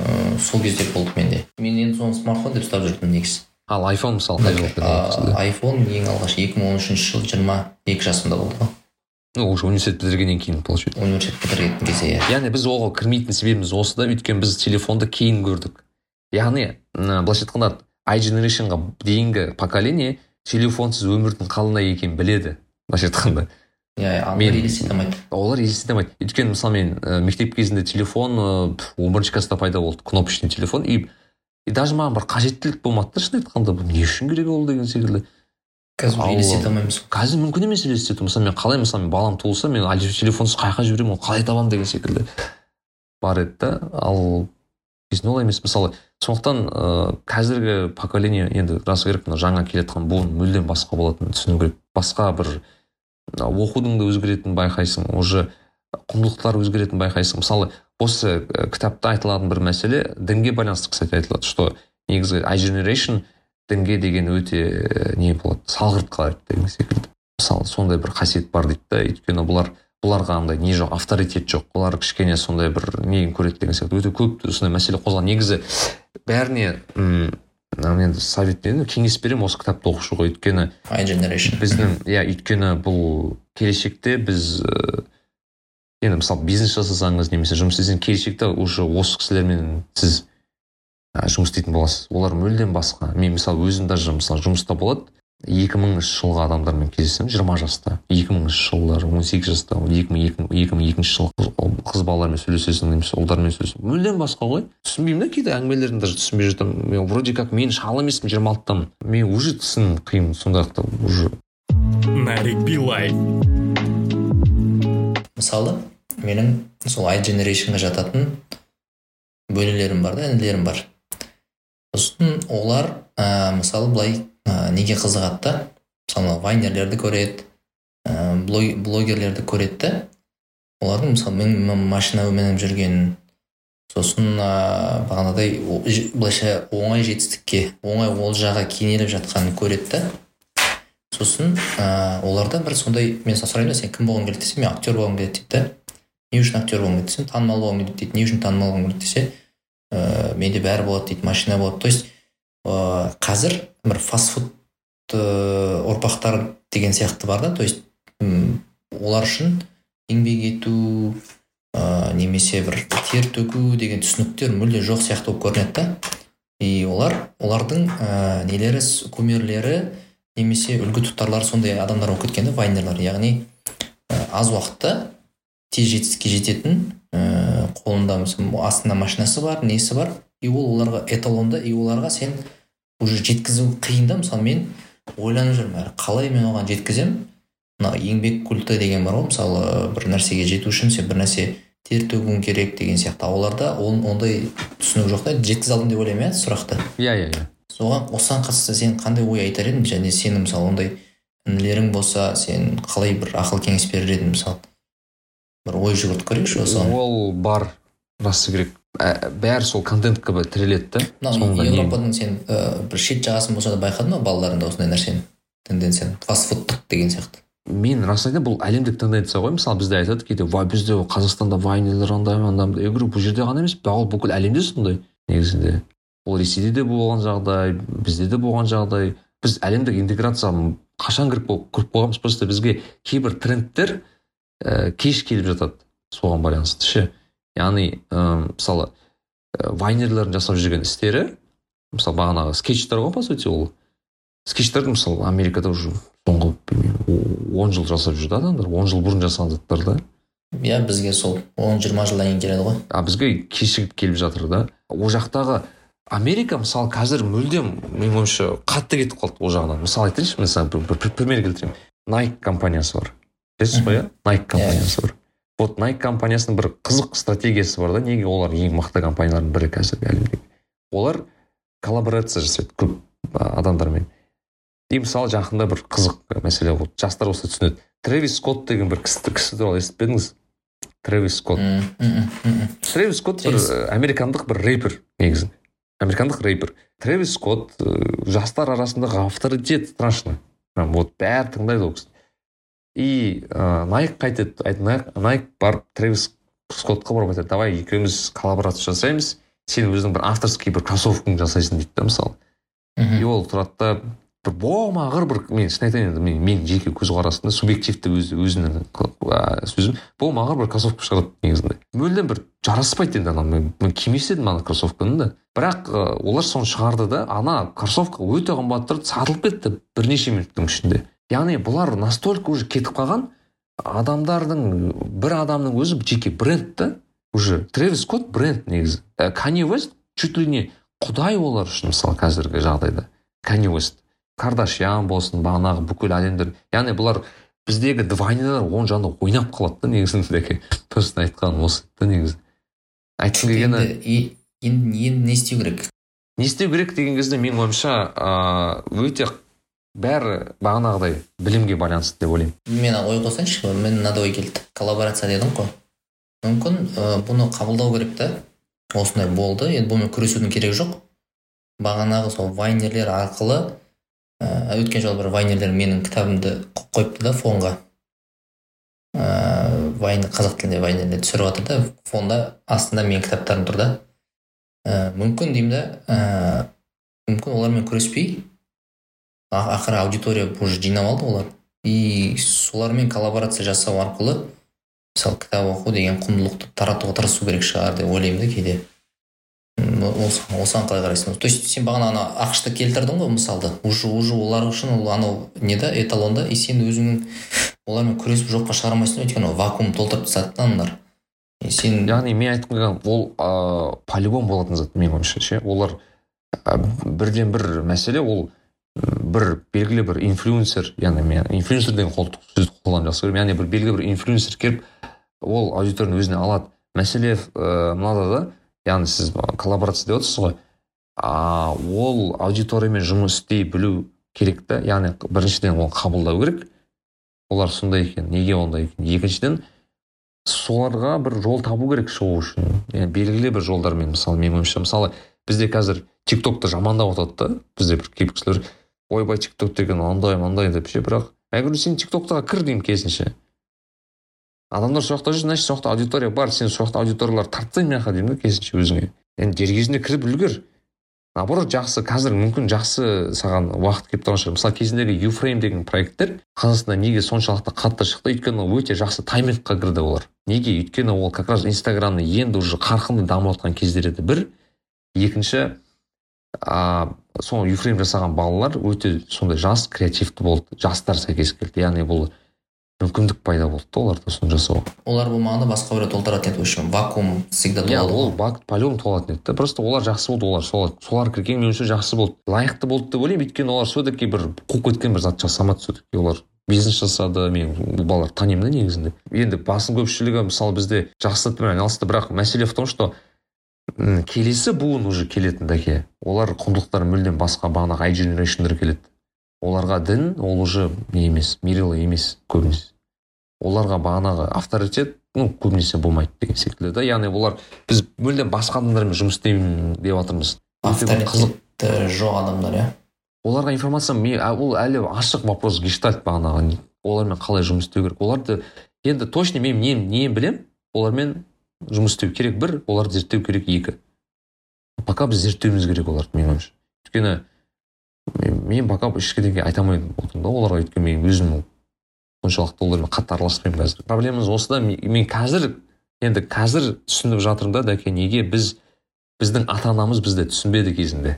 Speaker 3: Ыыы сол кезде болды менде. Мен енді соны смартфон деп ұстап жүрдім негізі.
Speaker 2: Ал айфон мысалы қай жылы
Speaker 3: айфон ең алғаш екі мың он үшінші жылы жиырма екі жасымда болды ғой.
Speaker 2: Ну уже университет бітіргеннен кейін получается.
Speaker 3: Университет бітірген кезде иә.
Speaker 2: Яғни біз оған кірмейтін себебіміз осы да өйткені біз телефонды кейін көрдік. Яғни былайша айтқанда i generationға дейінгі поколение телефонсыз өмірдің қалай екенін біледі былайша айтқанда.
Speaker 3: Иә
Speaker 2: Мен-
Speaker 3: елестете алмайды.
Speaker 2: Олар елестете алмайды. Өйткені мысалы мен мектеп кезінде телефон он бірінші класста пайда болды. Кнопочный телефон. И и даже маған бір қажеттілік болмады да шын айтқанда бұл не үшін керек ол деген секілді.
Speaker 3: Қазір елестете алмаймыз
Speaker 2: қазір мүмкін емес елестету. Мысалы мен қалай мысалы мен балам туылса мен телефонсыз қай жаққа жіберемін оны қалай табамын деген секілді бар еді да. Ал кезінде олай емес. Мысалы сондықтан ыыы қазіргі поколение енді рас керек мына жаңа келе жатқан буын мүлдем басқа болатынын түсіну керек. Басқа бір оқудың да өзгеретінін байқайсың уже құндылықтар өзгеретінін байқайсың. Мысалы осы ы, кітапта айтылатын бір мәселе дінге байланысты кстати айтылады что негізі i generation дінге деген өте э, не болады салғырт қарайды деген секілді. Мысалы сондай бір қасиет бар дейді да өйткені бұлар бұларға андай не жоқ авторитет жоқ бұлар кішкене сондай бір нені көреді деген сияқты өте көп сондай мәселе қозған негізі бәріне м енді совет беремін кеңес беремін осы кітапты оқушы ғой. Өйткені біздің иә өйткені бұл келешекте біз ыыы, енді мысалы бизнес жасасаңыз немесе жұмыс істесеңіз келешекте уже осы кісілермен сіз ә, жұмыс істейтін боласыз. Олар мүлдем басқа. Мен мысалы өзім даже мысалы жұмыста болады. Екі мыңыншы жылғы адамдармен кездесемін жиырма жаста. Екі мыңыншы жылдары он сегіз жаста екі мың екі екі мың екінші жылғы қыз- балалармен сөйлесесің немесе ұлдармен сөйлесесің. Мүлдем басқа ғой. Түсінбеймін да кейде әңгімелерін даже түсінбей жатамын. Мен вроде как мен шал емеспін жиырма алтыдамын. Мен уже түсін қиын сондайлықта уже.
Speaker 1: Нарик билай
Speaker 3: мысалы? Менің сол i generationға жататын бөлелерім бар да інілерім бар. Сосын олар ә, мысалы былай ә, неге қызығады да? Мысалы вайнерлерді көреді ә, блог- блогерлерді көреді да? Олардың мысалы мен, машина мініп жүргенін сосын ә, бағанадай былайша оңай жетістікке оңай олжаға кенеліп жатқанын көреді да? Сосын ә, оларда бір сондай мен сұраймын сен кім болғың келеді десе мен актер болғым келеді дейді не үшін актер болғың келеді десем танымал болғым келеді дейді. Не үшін танымал болғың келеді десе ә, менде бәрі болады дейді машина болады. То есть ә, қазір бір фастфуд ә, ұрпақтар деген сияқты бар да. То есть олар үшін еңбек ету ә, немесе бір тер төгу деген түсініктер мүлде жоқ сияқты болып көрінеді да. И олар олардың ә, нелері кумирлері немесе үлгі тұтарлары сондай адамдар болып кеткен да вайнерлар яғни ә, аз уақытта тез жетістікке жететін ә, қолында мысалы астында машинасы бар несі бар и ол оларға эталонда и оларға сен уже жеткізу қиын да. Мысалы мен ойланып жүрмін әрі қалай мен оған жеткіземін мына еңбек культі деген бар ғой мысалы бір нәрсеге жету үшін сен бір нәрсе тер төгуің керек деген сияқты. А оларда ол ондай түсінік жоқ та жеткізе алдым деп ойлаймын иә сұрақты.
Speaker 2: Иә иә иә.
Speaker 3: Соған осыған қатысты сен қандай ой айтар едің? Және сенің мысалы ондай інілерің болса сен қалай бір ақыл кеңес берер едің мысалы? Бір ой жүгіртіп көрейікші осыған
Speaker 2: ол бар расы керек. Ә, бәрі сол контентке бір тіреледі да
Speaker 3: еуропаның сен ә, бір шет жағасын болса да байқадың ба балаларында осындай нәрсені тенденцияны? Фастфудтық деген сияқты.
Speaker 2: Мен расын айтайын бұл әлемдік тенденция ғой. Мысалы бізде айтады кейде вай бізде қазақстанда вайнерлер андай андай я говорю бұл жерде ғана емес ол бүкіл әлемде сондай негізінде ол ресейде де болған жағдай бізде де болған жағдай. Біз әлемдік интеграцияға қашан кіріп кіріп қойғанбыз просто бізге кейбір трендтер ә, кеш келіп жатады соған байланысты ше. Яғни ә, мысалы ә, вайнерлердің жасап жүрген істері мысалы бағанағы скетчтер ғой по сути ол. Скетчтерді мысалы америкада уже соңғы білмеймін он жыл жасап жүр да адамдар он жыл бұрын жасаған заттар да.
Speaker 3: Иә бізге сол он жиырма жылдан кейін келеді ғой.
Speaker 2: А бізге кешігіп келіп жатыр да. Ол жақтағы америка мысалы қазір мүлдем менің ойымша қатты кетіп қалды ол жағынан. Мысалы айтайыншы бір, бір, бір пример келтірейін. Найк компаниясы бар. Білесіз ғой иә? Найк компаниясы бар. Вот найк компаниясының бір қызық стратегиясы бар да. Неге олар ең мықты компаниялардың бірі қазіргі әлемдегі олар коллаборация жасайды көп адамдармен. И мысалы жақында бір қызық мәселе болды. Жастар осы түсінеді. Трэвис скотт деген бір кісі, кісі туралы естіп пе едіңіз? Трэвис скотт трэвис скотт бір э, американдық бір рэпер негізі. Американдық рэпер. Трэвис скотт жастар арасындағы авторитет страшно прям вот бәрі тыңдайды ол кісіні. И ә, найк қайтеді айт- найк барып трэвис скоттқа барып айтады давай екеуміз коллаборация жасаймыз сен өзің бір авторский бір кроссовкаңды жасайсың дейді да мысалы. И ол тұрады да бір болмағыр бір мен шын айтайын енді мен менің жеке көзқарасымда субъективті өз өзінің ә, сөзім болмағыр бір кроссовка шығарады негізінде. Мүлдем бір жараспайды енді ана мен, мен кимес едім ана кроссовканы да. Бірақ ә, олар соны шығарды да ана кроссовка өте қымбат тұрды сатылып кетті бірнеше минуттың ішінде. Яғни бұлар настолько уже кетіп қалған адамдардың бір адамның өзі жеке бренд та уже тревис скотт бренд негізі. Канье вест чуть ли не құдай олар үшін мысалы қазіргі жағдайда. Канье вест кардашьян болсын бағанағы бүкіл әлемдер. Яғни бұлар біздегі двайнерлер оң жағында ойнап қалады да негізінде точно айтқаным осы да негізі. Айтқым келгені
Speaker 3: енді енді не істеу керек?
Speaker 2: Не істеу керек деген кезде менің ойымша ыыы өте бәрі бағанағыдай білімге байланысты деп ойлаймын.
Speaker 3: Мен ой қосайыншы мен мынадай ой келді. Коллаборация дедің ғой мүмкін ә, бұны қабылдау керек та осындай болды. Енді бұнымен күресудің керегі жоқ. Бағанағы сол вайнерлер арқылы ә, өткен жолы бір вайнерлер менің кітабымды қойыпты да фонға. Ә, вайн қазақ тілінде вайнерлер түсіріп жатыр да фонда астында менің кітаптарым тұр да. Ә, мүмкін деймін да ә, мүмкін олармен күреспей ақыры аудитория уже жинап алды олар. И солармен коллаборация жасау арқылы мысалы кітап оқу деген құндылықты таратуға тырысу керек шығар деп ойлаймын да кейде. Осыған қалай қарайсың? То есть сен бағана ана ақшты келтірдің ғой мысалды. Уже уже олар үшін ол анау не да эталон да. И сен өзіңнің олармен күресіп жоққа шығармайсың өйткені вакуум толтырып тастады да аналар
Speaker 2: сен яғни мен айтқым келген ол ыыы полигон болатын зат менің ойымша ше. Олар бірден бір мәселе ол бір белгілі бір инфлюенсер яғни мен инфлюенсер деген сөзді қолдануды жақсы көремін. Яғни бір белгілі бір инфлюенсер келіп ол аудиторияны өзіне алады. Мәселе ыыы мынада да яғни сіз коллаборация деп отырсыз ғой. А ол аудиториямен жұмыс істей білу керек та. Яғни біріншіден оны қабылдау керек. Олар сондай екен неге ондай екен? Екіншіден соларға бір жол табу керек шығу үшін. Yani белгілі бір жолдармен мысалы менің ойымша мысалы бізде қазір тик токты жамандап жатады да бізде бір кейбір кісілер ойбай тик ток деген андай мындай деп ше бірақ говорю сен тик токтаға кір деймін керісінше. Адамдар сол жақта жүр значит сол аудитория бар сен сол жақта аудиториялар тартсаң мына жаққа деймін да керісінше өзіңе. Енді дер кезінде кіріп үлгер наоборот жақсы қазір мүмкін жақсы саған уақыт келіп тұрған шығар. Мысалы кезіндегі юфрейм деген проекттер қазақстанда неге соншалықты қатты шықты өйткені өте жақсы таймингқа кірді олар. Неге? Өйткені ол как раз инстаграмны енді уже қарқынды дамып жатқан кездер еді. Бір екінші а сол юфрейм жасаған балалар өте сондай жас креативті болды. Жастар сәйкес келді. Яғни бұл мүмкіндік пайда болды да оларда соны жасауға.
Speaker 3: Олар болмағанда басқа біреу толтыратын еді в общем вакуум всегда
Speaker 2: иә ол бак по любому толатын еді да. Просто олар жақсы болды олар солар солар кірген меніңше жақсы болды. Лайықты болды деп ойлаймын. Өйткені олар все таки бір қуып кеткен бір зат жасамады все таки олар бизнес жасады. Мен бұл балаларды танимын да негізінде. Енді басым көпшілігі мысалы бізде жақсы затпен айналысты. Бірақ мәселе в том что келесі буын уже келетін дәке олар құндылықтары мүлдем басқа бағанағы ай дженерейшндер келеді. Оларға дін ол уже не емес мерилы емес көбінесе. Оларға бағанағы авторитет ну көбінесе болмайды деген секілді да. Яғни олар біз мүлдем басқа адамдармен жұмыс істеймін деп жатырмыз.
Speaker 3: Авторитеті жоқ адамдар иә?
Speaker 2: Оларға информация ол әлі ашық вопрос гештальт бағанағы олармен қалай жұмыс істеу керек? Оларды енді точно мен не, не білемін олармен жұмыс істеу керек бір оларды зерттеу керек екі. Пока біз зерттеуіміз керек оларды менің ойымша өйткені мен пока ешкімге айта алмаймын да оларға. Өйткені мен өзім соншалықты олармен қатты араласпаймын қазір. Проблемамыз осыда мен қазір енді қазір түсініп жатырмын да дәке неге біз біздің ата анамыз бізді түсінбеді кезінде.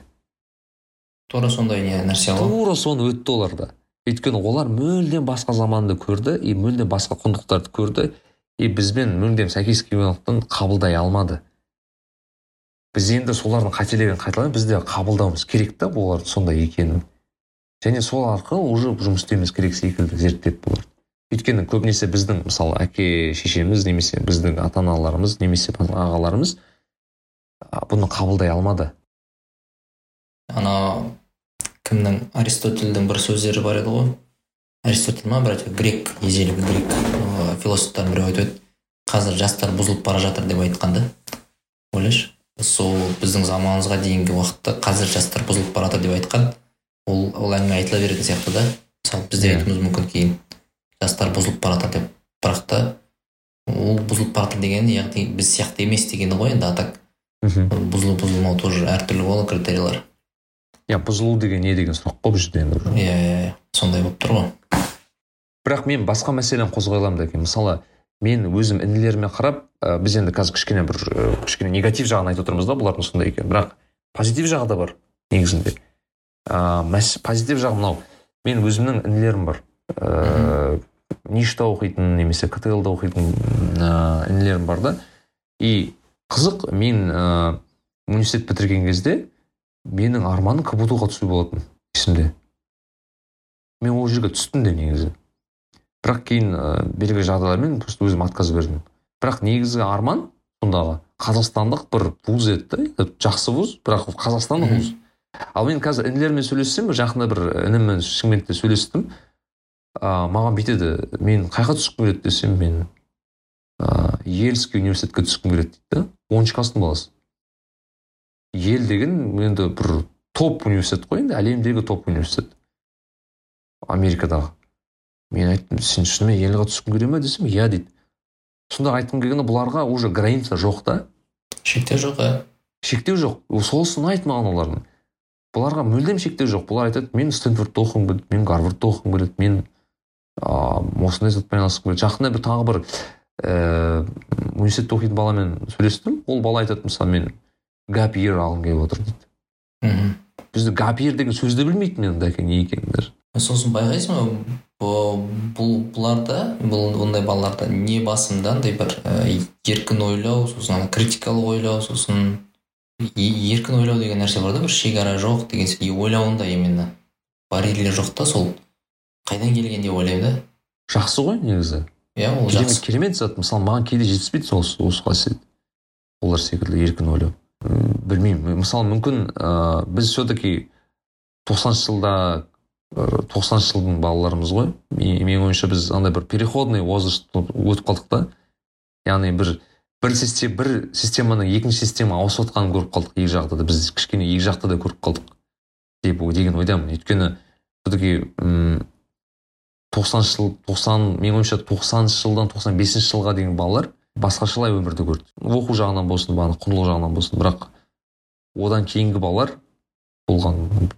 Speaker 3: Тура сондай не нәрсе ғой
Speaker 2: тура соны өтті оларда. Өйткені олар мүлдем басқа заманды көрді и мүлдем басқа құндылықтарды көрді. И бізбен мүлдем сәйкес келмегендіктен қабылдай алмады. Біз енді солардың қателігін қайталаймыз біз де қабылдауымыз керек та олар сондай екенін. Және сол арқылы уже жұмыс істеуіміз керек секілді зерттеп бұлар өйткені көбінесе біздің мысалы әке шешеміз немесе біздің ата аналарымыз немесе ағаларымыз бұны қабылдай алмады.
Speaker 3: Ана кімнің? Аристотельдің бір сөздері бар еді ғой. Аристотель ма грек ежелгі грек. Философтардың біреуі айтып еді қазір жастар бұзылып бара жатыр деп айтқан да. Ойлашы сол біздің заманымызға дейінгі уақытта қазір жастар бұзылып бара жатыр деп айтқан ол ол әңгіме айтыла беретін сияқты да. Мысалы біз де айтуымыз мүмкін кейін жастар бұзылып бара жатыр деп. Бірақ та ол бұзылып бара жатыр деген яғни біз сияқты емес дегені ғой енді а так бұзылу бұзылмау тоже әртүрлі ғой критерийлар
Speaker 2: иә бұзылу деген не деген сұрақ қой бұл жерде енді?
Speaker 3: Иә иә иә сондай болып тұр ғой.
Speaker 2: Бірақ мен басқа мәселені қозғай аламын дәке мысалы мен өзім інілеріме қарап ә, біз енді қазір кішкене бір ә, кішкене негатив жағын айтып отырмыз да бұлардың сондай екенін бірақ позитив жағы да бар негізінде. Ә, позитив жағы мынау мен өзімнің інілерім бар. Ә, ништа оқитын немесе ктл да оқитын ә, інілерім бар да. И қызық мен ә, университет бітірген кезде менің арманым кбту ға түсу болатын есімде. Мен ол жерге түстім де негізі. Бірақ кейін ә, белгілі жағдайлармен просто өзім отказ бердім бірақ негізгі арман сондағы қазақстандық бір вуз еді да жақсы вуз бірақ қазақстандық вуз. Ал мен қазір інілеріммен сөйлессем жақында бір ініммен шымкентте сөйлестім. Ә, маған бүйтеді мен қайға түскім келеді? десем мен ә, ельский университетке түскім келеді дейді да. Оныншы класстың баласы. Ел деген енді бір топ университет қой енді әлемдегі топ университет. Америкадағы. Мен айттым сен шынымен елға түскің келе ма десем иә дейді. Сонда айтқым келгені бұларға уже граница жоқ та.
Speaker 3: Шектеу жоқ иә.
Speaker 2: Шектеу жоқ. Сол ұнайды маған олардың. Бұларға мүлдем шектеу жоқ. Бұлар айтады мен стэнфордта оқығым келеді мен гарвардта оқығым келеді мен ыыы осындай затпен айналысқым келеді. Жақында бір тағы бір ііі университетте оқитын баламен сөйлестім. Ол бала айтады мысалы мен гап йер алғым келіп отыр дейді.
Speaker 3: Мхм.
Speaker 2: Бізде гап деген сөзді білмейтін мен дәке не екенін даже.
Speaker 3: Сосын байқайсың ба бұл бұларда бұл бұндай балаларда не басында андай бір ә, еркін ойлау сосын ана критикалық ойлау сосын еркін ойлау деген нәрсе бар да бір шекара жоқ деген и ойлауында именно барьерлер жоқ та сол. Қайдан келген деп ойлаймын да.
Speaker 2: Жақсы ғой негізі.
Speaker 3: Иә ол жақсы.
Speaker 2: керемет зат мысалы маған кейде жетіспейді сол осы қасиет. Олар секілді еркін ойлау. Білмеймін. Мысалы мүмкін ыыы біз все таки тоқсаныншы жылда тоқсаныншы жылдың балаларымыз ғой. Ме- менің ойымша біз андай бір переходный возраст өтіп қалдық та. Яғни бір бір система бір системаның екінші системаға ауысып жатқанын көріп қалдық екі жақта да. Біз кішкене екі жақты да көріп қалдық деп деген ойдамын. Өйткені все таки тоқсаныншы жыл тоқсан менің ойымша тоқсаныншы жылдан тоқсан бесінші жылға дейін балалар басқашалай өмірді көрді. Оқу жағынан болсын бағана құндылық жағынан болсын. Бірақ одан кейінгі балалар болған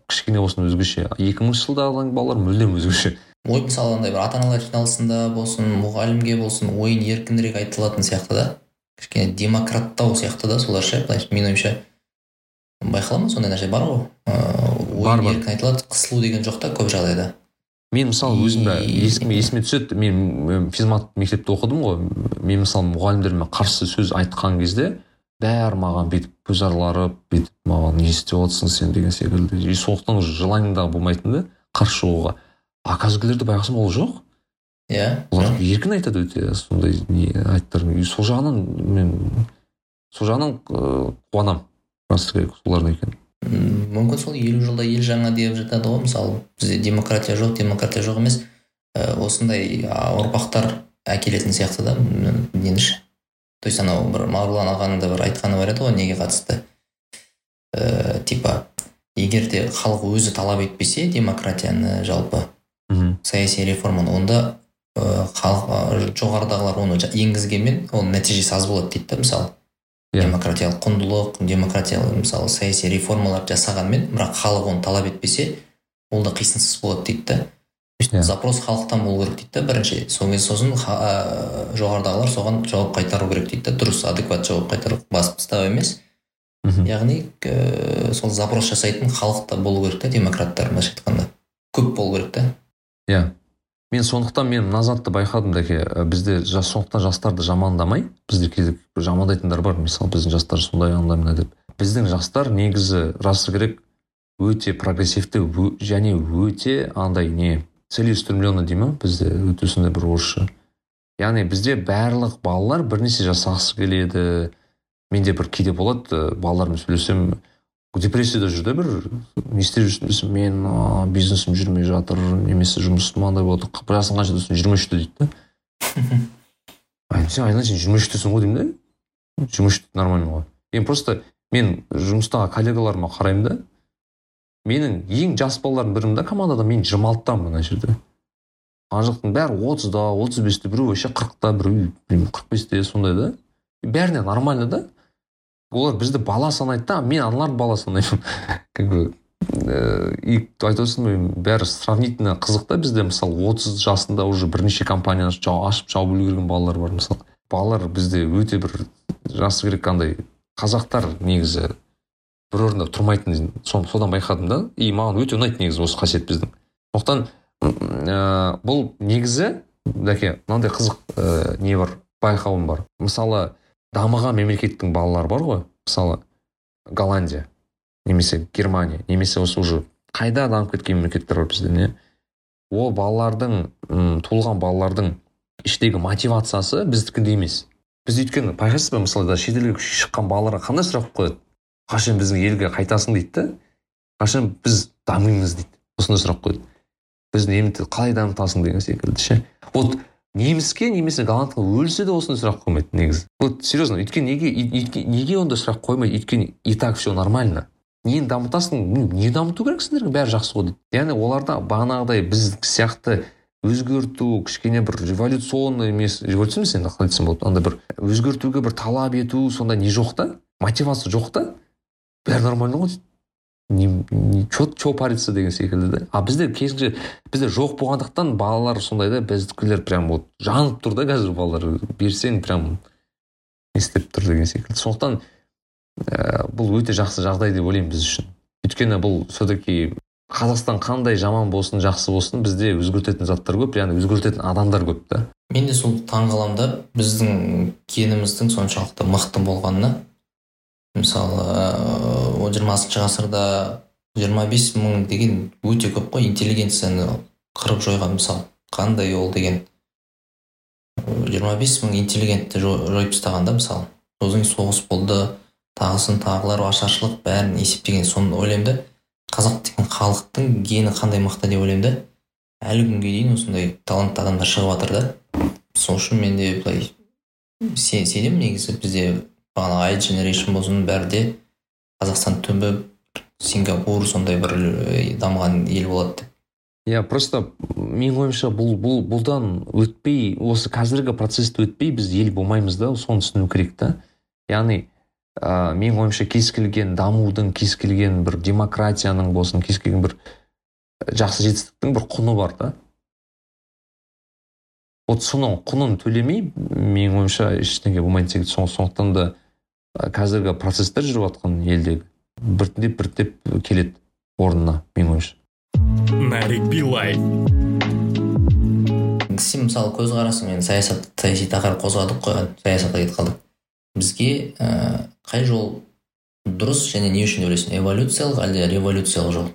Speaker 2: кішкене болсын өзгеше. Екі мыңыншы жылдағы балалар мүлдем өзгеше.
Speaker 3: Ой мысалы андай бір ата аналар жиналысында болсын мұғалімге болсын ойын еркінірек айтылатын сияқты да. Кішкене демократтау сияқты да солар ше былайша менің ойымша байқала ма сондай нәрсе? Бар ғой. Ыыы ойын еркін айтылады қысылу деген жоқ та көп жағдайда.
Speaker 2: Мен мысалы өзім де
Speaker 3: И-
Speaker 2: есіме, есіме түседі мен физмат мектепте оқыдым ғой. Мен мысалы мұғалімдеріме қарсы сөз айтқан кезде бәрі маған бүйтіп көз араларып бүйтіп маған не істеп отырсың сен деген секілді. И сондықтан уже желание да болмайтын да қарсы шығуға. А қазіргілерді байқасам ол жоқ.
Speaker 3: Иә
Speaker 2: олар еркін айтады өте сондай не айттарын и сол жағынан мен сол жағынан ыыы қуанамын. Рас керек солардың екенін.
Speaker 3: Мүмкін сол елу жылда ел жаңа деп жатады ғой мысалы. Бізде демократия жоқ демократия жоқ емес. Ә, осындай ұрпақтар әкелетін сияқты да. М, нені ше. То есть анау бір марғұлан ағаның да бір айтқаны бар еді ғой неге қатысты? Ә, типа егер де халық өзі талап етпесе демократияны жалпы
Speaker 2: мхм.
Speaker 3: саяси реформаны онда ә, халық ә, жоғарыдағылар оны енгізгенмен оның нәтижесі аз болады дейді да мысалы.
Speaker 2: Иә.
Speaker 3: демократиялық құндылық демократиялық мысалы саяси реформалар жасағанмен бірақ халық оны талап етпесе ол да қисынсыз болады дейді да.
Speaker 2: Иә.
Speaker 3: запрос халықтан болу керек дейді да бірінші. Кезде сосын ә, жоғарыдағылар соған жауап қайтару керек дейді да. Дұрыс адекват жауап қайтару басып тастау емес.
Speaker 2: Мхм.
Speaker 3: Яғни ә, сол запрос жасайтын халық та болу керек та демократтар былайша айтқанда. Көп болу керек та.
Speaker 2: Иә. Мен сондықтан мен мына затты байқадым дәке бізде жас сондықтан жастарды жамандамай бізде кейде жамандайтындар бар. Мысалы біздің жастар сондай андай мындай деп. Біздің жастар негізі расы керек өте прогрессивті және өте андай не целеустремленный дей ма бізде өте сондай бір орысша. Яғни бізде барлық балалар бір нәрсе жасағысы келеді. Менде бір кейде болады ә, балалармен сөйлесем депрессияда жүр да бір не істеп жүрсің десем мен бизнесім жүрмей жатыр немесе жұмысым андай болды жасың қанша десем жиырма үште дейді да. Сен айналайын сен жиырма үштесің ғой деймін да. Жиырма үш нормально ғой. Енді просто мен жұмыстағы коллегаларыма қараймын да. Менің ең жас балалардың бірімін да командада мен жиырма алтыдамын мына жерде. Ана жақтың бәрі отызда отыз бесте біреу вообще қырықта біреу білмеймін қырық бесте сондай да. Бәріне нормально да. Олар бізді бала санайды да мен аналарды бала санаймын. Как бы и айтып отырсың бәрі сравнительно қызық та бізде. Мысалы отыз жасында уже бірнеше компанияны ашып жауып үлгерген балалар бар. Мысалы балалар бізде өте бір жасы керек андай қазақтар негізі. Бір орында тұрмайтын содан байқадым да. И маған өте ұнайды негізі осы қасиет біздің. Сондықтан ә, бұл негізі дәке мынандай қызық ә, не бар байқауым бар. Мысалы дамыған мемлекеттің балалары бар ғой. Мысалы голландия немесе германия немесе осы уже қайда дамып кеткен мемлекеттер бар бізде не? Ол балалардың м туылған балалардың іштегі мотивациясы біздікіндей емес. Біз өйткені байқайсыз ба мысалы шетелге шыққан балаларға қандай сұрақ қояды? Қашан біздің елге қайтасың дейді да қашан біз дамимыз дейді. Осындай сұрақ қояды біз немді қалай дамытасың деген секілді ше. Вот неміске немесе голландқа өлсе де осындай сұрақ қоймайды негізі. Вот серьезно өйткені неге неге ондай сұрақ қоймайды? Өйткені и так все нормально. Нені дамытасың? Не дамыту керек сендерге бәрі жақсы ғой дейді. Яғни оларда бағанағыдай біз сияқты өзгерту кішкене бір революционный емес революция емес енді қалай айтсам болады андай бір өзгертуге бір талап ету сондай не жоқ та? Мотивация жоқ та? Бәрі нормально ғой дейді че париться деген секілді да а бізде керісінше бізде жоқ болғандықтан балалар сондай да біздікілер прям вот жанып тұр да қазір балалар берсең прям не істеп тұр деген секілді. Сондықтан ә, бұл өте жақсы жағдай деп ойлаймын біз үшін. Өйткені бұл все таки қазақстан қандай жаман болсын жақсы болсын бізде өзгертетін заттар көп яғни өзгертетін адамдар көп та.
Speaker 3: Мен де сол таңғаламын да біздің геніміздің соншалықты мықты болғанына. Мысалы он жиырмасыншы ғасырда жиырма бес мың деген өте көп қой интеллигенцияны қырып жойған мысалы қандай ол деген? жиырма бес мың интеллигентті жойып тастаған да мысалы сосын соғыс болды тағысын тағылар ашаршылық бәрін есептеген. Соны ойлаймын да қазақ деген халықтың гені қандай мықты деп ойлаймын да әлі күнге дейін осындай талантты адамдар шығып жатыр да. Сол үшін мен де былай сенемін негізі бізде бағана ай дженерейшн болсын бәрі де қазақстан түбі сингапур сондай бір дамыған ел болады деп.
Speaker 2: Иә просто менің ойымша бұл бұл бұлдан өтпей осы қазіргі процессті өтпей біз ел болмаймыз да соны түсіну керек та. Яғни ә, менің ойымша кез келген дамудың кез келген бір демократияның болсын кез келген бір жақсы жетістіктің бір құны бар да. Вот соның құнын төлемей менің ойымша ештеңе секілді. Сондықтан да қазіргі процесстер жүріп жатқан елдегі біртіндеп біртіндеп келеді орнына менің ойымша.
Speaker 1: Нарик билай.
Speaker 3: Сен мысалы көзқарасың енді саясат саяси тақырып қозғадық қой саясатқа кетіп қалдық. Бізге ә, қай жол дұрыс және не үшін ойлайсың? Эволюциялық әлде революциялық жол?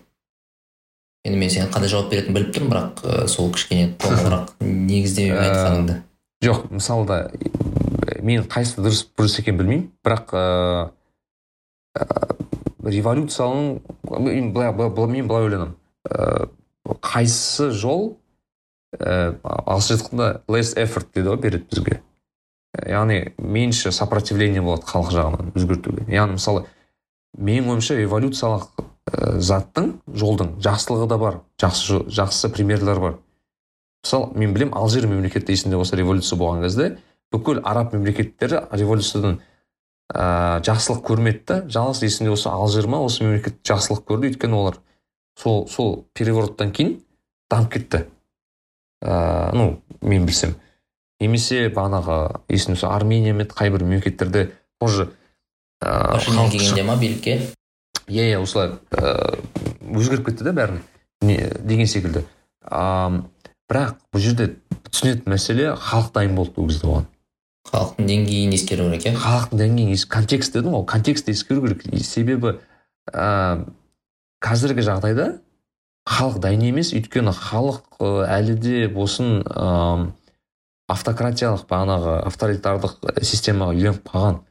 Speaker 3: Енді мен сенің қандай жауап беретініңді біліп тұрмын бірақ ә, сол кішкене толығырақ негіздеме айтқаныңды.
Speaker 2: Жоқ мысалы да мен қайсысы дұрыс бұрыс екенін білмеймін. Бірақ ыыы революцияның мен былай мен былай ойланамын ыыы қайсысы жол ііі ағылшынша айтқанда less effort дейді ғой береді бізге. Яғни меньше сопротивление болады халық жағынан өзгертуге. Яғни мысалы менің ойымша эволюциялық ә, заттың жолдың жақсылығы да бар жақсы жақсы примерлер бар. Мысалы мен білемін алжир мемлекеті есінде болса революция болған кезде бүкіл араб мемлекеттері революциядан ә, жақсылық көрмеді да жалғыз есімде осы алжир ма осы мемлекет жақсылық көрді. Өйткені олар сол сол перевороттан кейін дамып кетті. Ә, ну мен білсем. Немесе бағанағы есімде сол армения ма қай бір мемлекеттерде тоже
Speaker 3: ыыы ма билікке?
Speaker 2: Иә иә осылай ыыы өзгеріп кетті да бәрін деген секілді. Ыыы бірақ бұл жерде түсінетін мәселе халық дайын болды ол кезде оған.
Speaker 3: Халықтың деңгейін ескеру керек иә
Speaker 2: халықтың деңгейін контекст дедім ғой контекстті ескеру керек. Себебі ә, қазіргі жағдайда халық дайын емес. Өйткені халық әлі де болсын ә, автократиялық бағанағы авторитарлық системаға үйреніп қалған.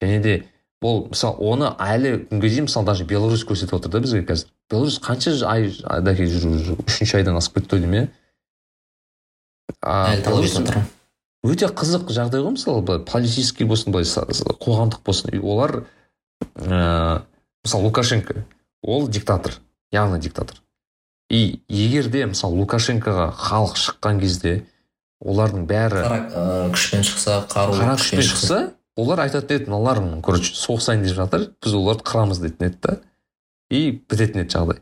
Speaker 2: Және де бұл мысалы оны әлі күнге дейін мысалы даже беларусь көрсетіп отыр да бізге қазір. Беларусь қанша ай айда жүріп үшінші айдан асып кетті ау деймін
Speaker 3: иә
Speaker 2: өте қызық жағдай ғой мысалы былай политический болсын былай қоғамдық болсын. Олар ә, мысалы лукашенко ол диктатор яғни диктатор. И егер де мысалы лукашенкоға халық шыққан кезде олардың бәрі
Speaker 3: қара ә, күшпен шықса қару
Speaker 2: қара күшпен шықса. олар айтатын еді мыналар короче соғысайын деп жатыр біз оларды қырамыз дейтін еді да. И бітетін еді жағдай.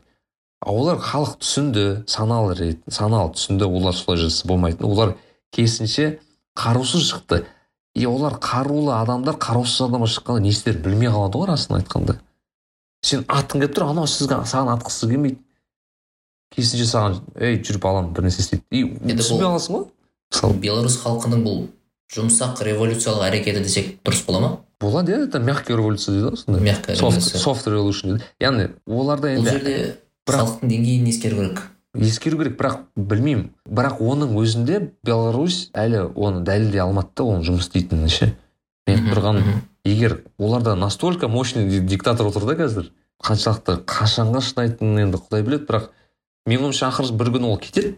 Speaker 2: А олар халық түсінді саналы рет саналы түсінді олар солай жасаса болмайтын. Олар керісінше қарусыз шықты. И олар қарулы адамдар қарусыз адамға шыққанда не істерін білмей қалады ғой расын айтқанда. Сен атқың келіп тұр анау сізге саған атқысы келмейді. Керісінше саған ей жүр балам бір нәрсе істейді. И түсінбей
Speaker 3: бұл-
Speaker 2: қаласың ғой. Мысалы
Speaker 3: беларусь халқының бұл жұмсақ революциялық әрекеті десек дұрыс бола ма?
Speaker 2: Болады иә это мягкая революция дейді ғой сондай
Speaker 3: мягкая
Speaker 2: софт
Speaker 3: революция.
Speaker 2: дейді. Яғни оларда
Speaker 3: бұл
Speaker 2: енді
Speaker 3: жерде
Speaker 2: бірақ-
Speaker 3: халықтың деңгейін ескеру керек.
Speaker 2: Ескеру керек бірақ білмеймін. Бірақ оның өзінде беларусь әлі оны дәлелдей алмады да оның жұмыс істейтінін ше. Мен
Speaker 3: мгм.
Speaker 2: егер оларда настолько мощный ди- диктатор отыр да қазір қаншалықты қашанға шыдайтынын енді құдай біледі бірақ менің ойымша ақыры бір күні ол кетеді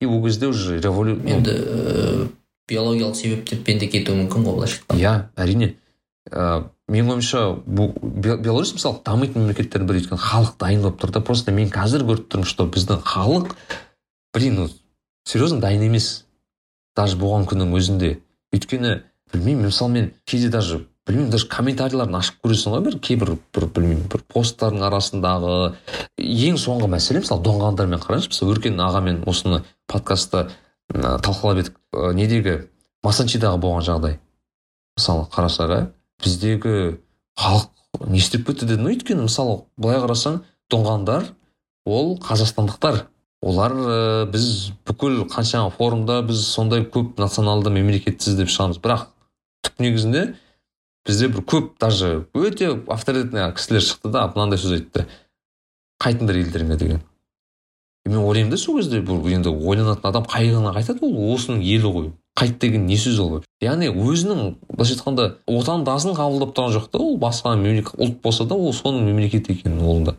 Speaker 2: и ол кезде уже револю
Speaker 3: енді ә, биологиялық себептермен де кетуі мүмкін ғой былайша айтқанда.
Speaker 2: Иә әрине. Ә, менің ойымша бұл Бе- беларусь мысалы дамитын мемлекеттердің бірі өйткені халық дайын болып тұр да. Просто мен қазір көріп тұрмын что біздің халық блин ну серьезно дайын емес. Даже болған күннің өзінде. Өйткені білмеймін мысалы мен кейде даже білмеймін даже комментарийлерін ашып көресің ғой бір кейбір бір білмеймін бір посттардың арасындағы. Ең соңғы мәселе мысалы доңғандармен қараңызшы мысалы өркен ағамен осыны подкастта талқылап едік. Ә, недегі масанчидағы болған жағдай. Мысалы қарасақ иә біздегі халық не істеп кетті деді ну өйткені мысалы былай қарасаң тоңғандар ол қазақстандықтар. Олар ә, біз бүкіл қаншама форумда біз сондай көп националды мемлекетсіз деп шығамыз. Бірақ түп негізінде бізде бір көп даже өте авторитетный кісілер шықты да мынандай сөз айтты. Қайтыңдар елдеріңе деген. Мен ойлаймын да сол кезде бұл енді ойланатын адам қайығына қайтады ол? Осының елі ғой. Қайт деген не сөз ол яғни өзінің былайша айтқанда отандасын қабылдап тұрған жоқ та ол басқа мемлекет ұлт болса да ол соның мемлекеті екенін ол да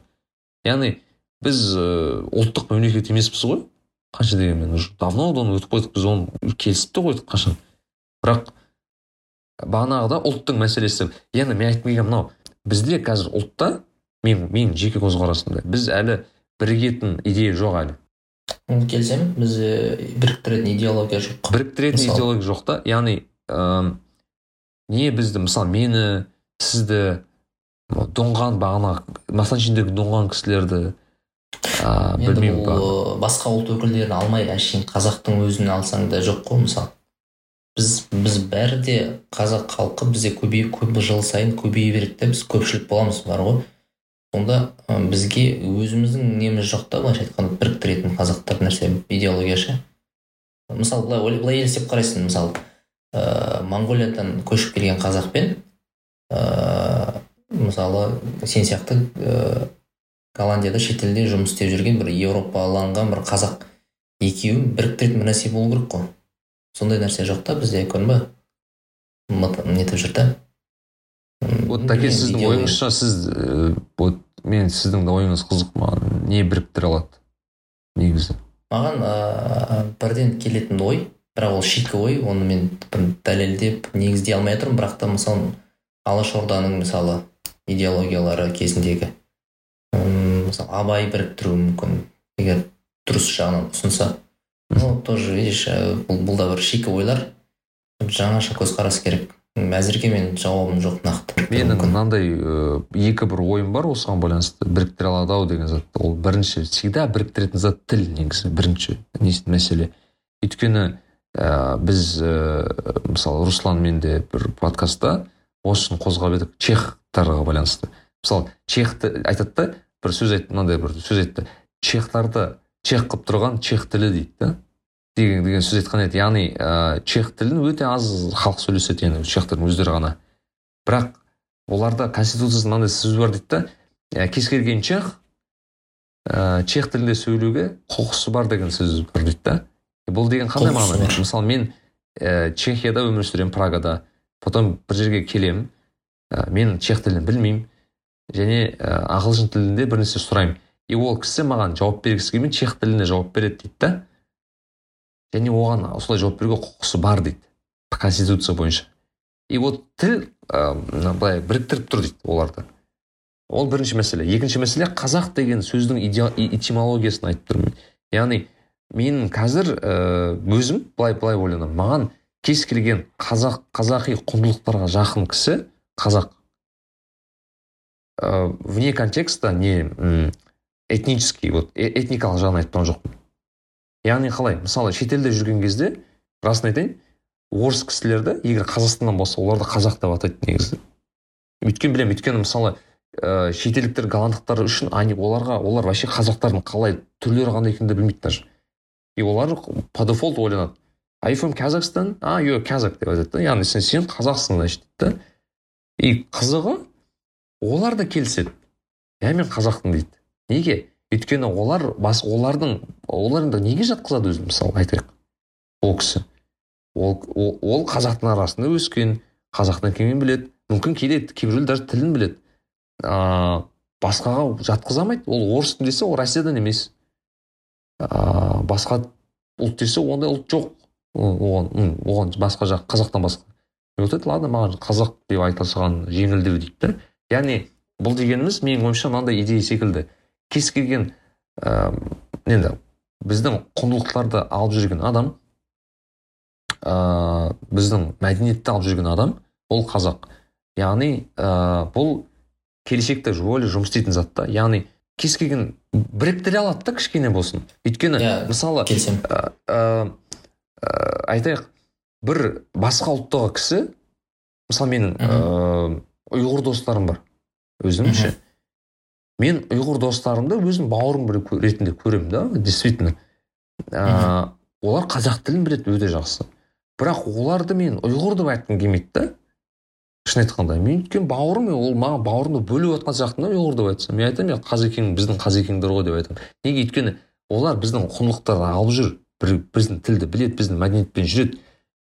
Speaker 2: яғни біз ұлттық мемлекет емеспіз ғой. Қанша дегенмен уже давно оны өтіп қойдық біз оны келісіп те қойдық қашан. Бірақ бағанағыда ұлттың мәселесі. Яғни мен айтқым келгені мынау бізде қазір ұлтта мен менің жеке көзқарасымда біз әлі бірігетін идея жоқ әлі.
Speaker 3: Оны келісемін бізде біріктіретін идеология жоқ
Speaker 2: біріктіретін
Speaker 3: Мысалы?
Speaker 2: идеология жоқ та. Яғни ыыы не бізді мысалы мені сізді доңған бағана масанчиндегі доңған кісілерді ыыы білмеймін
Speaker 3: бұл ә, басқа ұлт өкілдерін алмай әшейін қазақтың өзін алсаң да жоқ қой мысалы біз біз бәрі де қазақ халқы бізде көбейіп көп жыл сайын көбейе береді де біз көпшілік боламыз бар ғой. Сонда бізге өзіміздің неміз жоқ та былайша айтқанда біріктіретін қазақтар нәрсе идеология ше мысалы былай былай елестеп қарайсың мысалы ә, моңғолиядан көшіп келген қазақпен ә, мысалы сен сияқты ә, голландияда шетелде жұмыс істеп жүрген бір еуропаланған бір қазақ екеуін біріктіретін бір нәрсе болу керек қой. Сондай нәрсе жоқ та бізде көрдің ба? Нетіп жүр да?
Speaker 2: Вот
Speaker 3: білмеймін,
Speaker 2: сіздің ойыңызша сіз вот мен сіздің де ойыңыз қызық маған не біріктіре алады негізі
Speaker 3: маған ә, бірден келетін ой бірақ ол шикі ой оны мен дәлелдеп негіздей алмай жатырмын бірақ та мысалы алашорданың мысалы идеологиялары кезіндегі. М, мысалы абай біріктіруі мүмкін. Егер дұрыс жағынан ұсынса. Ну тоже видишь ә, бұл, бұл да бір шикі ойлар. Жаңаша көзқарас керек. Әзірге менің жауабым жоқ нақты
Speaker 2: менің мынандай ыыы екі бір ойым бар осыған байланысты. Біріктіре алады ау деген зат. Ол бірінші всегда біріктіретін зат тіл негізі бірінші мәселе. Өйткені ә, біз ә, мысалы русланмен де бір подкастта осыны қозғап едік чехтарға байланысты. Мысалы чехты айтады да бір сөз айтты мынандай бір сөз айтты. Чехтарды чех қылып тұрған чех тілі дейді да. Деген деген сөз айтқан еді. Яғни ә, чех тілін өте аз халық сөйлеседі яғни чехтардың өздері ғана. Бірақ оларда конституциясында мынандай сөз бар дейді да. Ә, кез келген чех ә, чех тілінде сөйлеуге құқысы бар деген сөз бар дейді да. Бұл деген қандай мағына? мысалы мен ә, чехияда өмір сүремін прагада. Потом бір жерге келемін. Ә, мен чех тілін білмеймін. Және ә, ағылшын тілінде бір нәрсе сұраймын. И ол кісі маған жауап бергісі келмейді чех тілінде жауап береді дейді да. Және оған осылай жауап беруге құқысы бар дейді. Конституция бойынша. И вот тіл ә, былай біріктіріп тұр дейді оларды. Ол бірінші мәселе. Екінші мәселе қазақ деген сөздің этимологиясын айтып тұрмын. Яғни мен қазір ә, өзім былай былай ойланамын. Маған кез келген қазақ қазақи құндылықтарға жақын кісі қазақ. Ә, вне контекста не этнический вот э- этникалық жағын айтқан жоқпын. Яғни қалай мысалы шетелде жүрген кезде расын айтайын орыс кісілерді егер қазақстаннан болса оларды қазақ деп атайды негізі. Өйткені білемін өйткені мысалы ә, шетелдіктер голландықтар үшін они оларға олар вообще қазақтардың қалай түрлері қандай екенін де білмейді даже. И олар по дефолту ойланады. You from Kazakhstan а you're казак деп айтады да. Яғни сен, сен қазақсың значит дейді да. И қызығы олар да келіседі. Иә мен қазақпын дейді. Неге? Өйткені олар бас олардың олар енді неге жатқызады өзін мысалы айтайық. Ол кісі. Ол, ол, ол қазақтың арасында өскен қазақтың екенін біледі. Мүмкін кейде кейбіреулер даже тілін біледі. Ыыы басқаға жатқыза алмайды. Ол орыспын десе ол россиядан емес. Ыыы басқа ұлт десе ондай ұлт жоқ. Оған оған басқа жақ қазақтан басқа. Мен айтады ладно маған қазақ деп айта салған жеңілдеу дейді да. Яғни бұл дегеніміз менің ойымша мынандай идея секілді. Кез келген ыыы енді біздің құндылықтарды алып жүрген адам ыыы біздің мәдениетті алып жүрген адам ол қазақ. Яғни ыыы бұл келешекте рөлі жұмыс істейтін зат та. Яғни кез келген біріктіре алады да кішкене болсын. Өйткені
Speaker 3: Иә,
Speaker 2: мысалы
Speaker 3: келісемін.
Speaker 2: ә, ә, ә, айтайық бір басқа ұлттағы кісі мысалы менің ыыы ұйғыр достарым бар өзім ше мен ұйғыр достарымды өзім бауырым ретінде көремін да действительно. Ә, олар қазақ тілін біледі өте жақсы. Бірақ оларды мен ұйғыр деп айтқым келмейді да. Шын айтқанда мен өйткені бауырым ол маған бауырымды бөліп жатқан сияқтымын да ұйғыр деп айтсам мен айтамын иә қазекең біздің қазекеңдер ғой деп айтамын. Неге? Өйткені олар біздің құндылықтарды алып жүр. Бір біздің тілді біледі біздің мәдениетпен жүреді.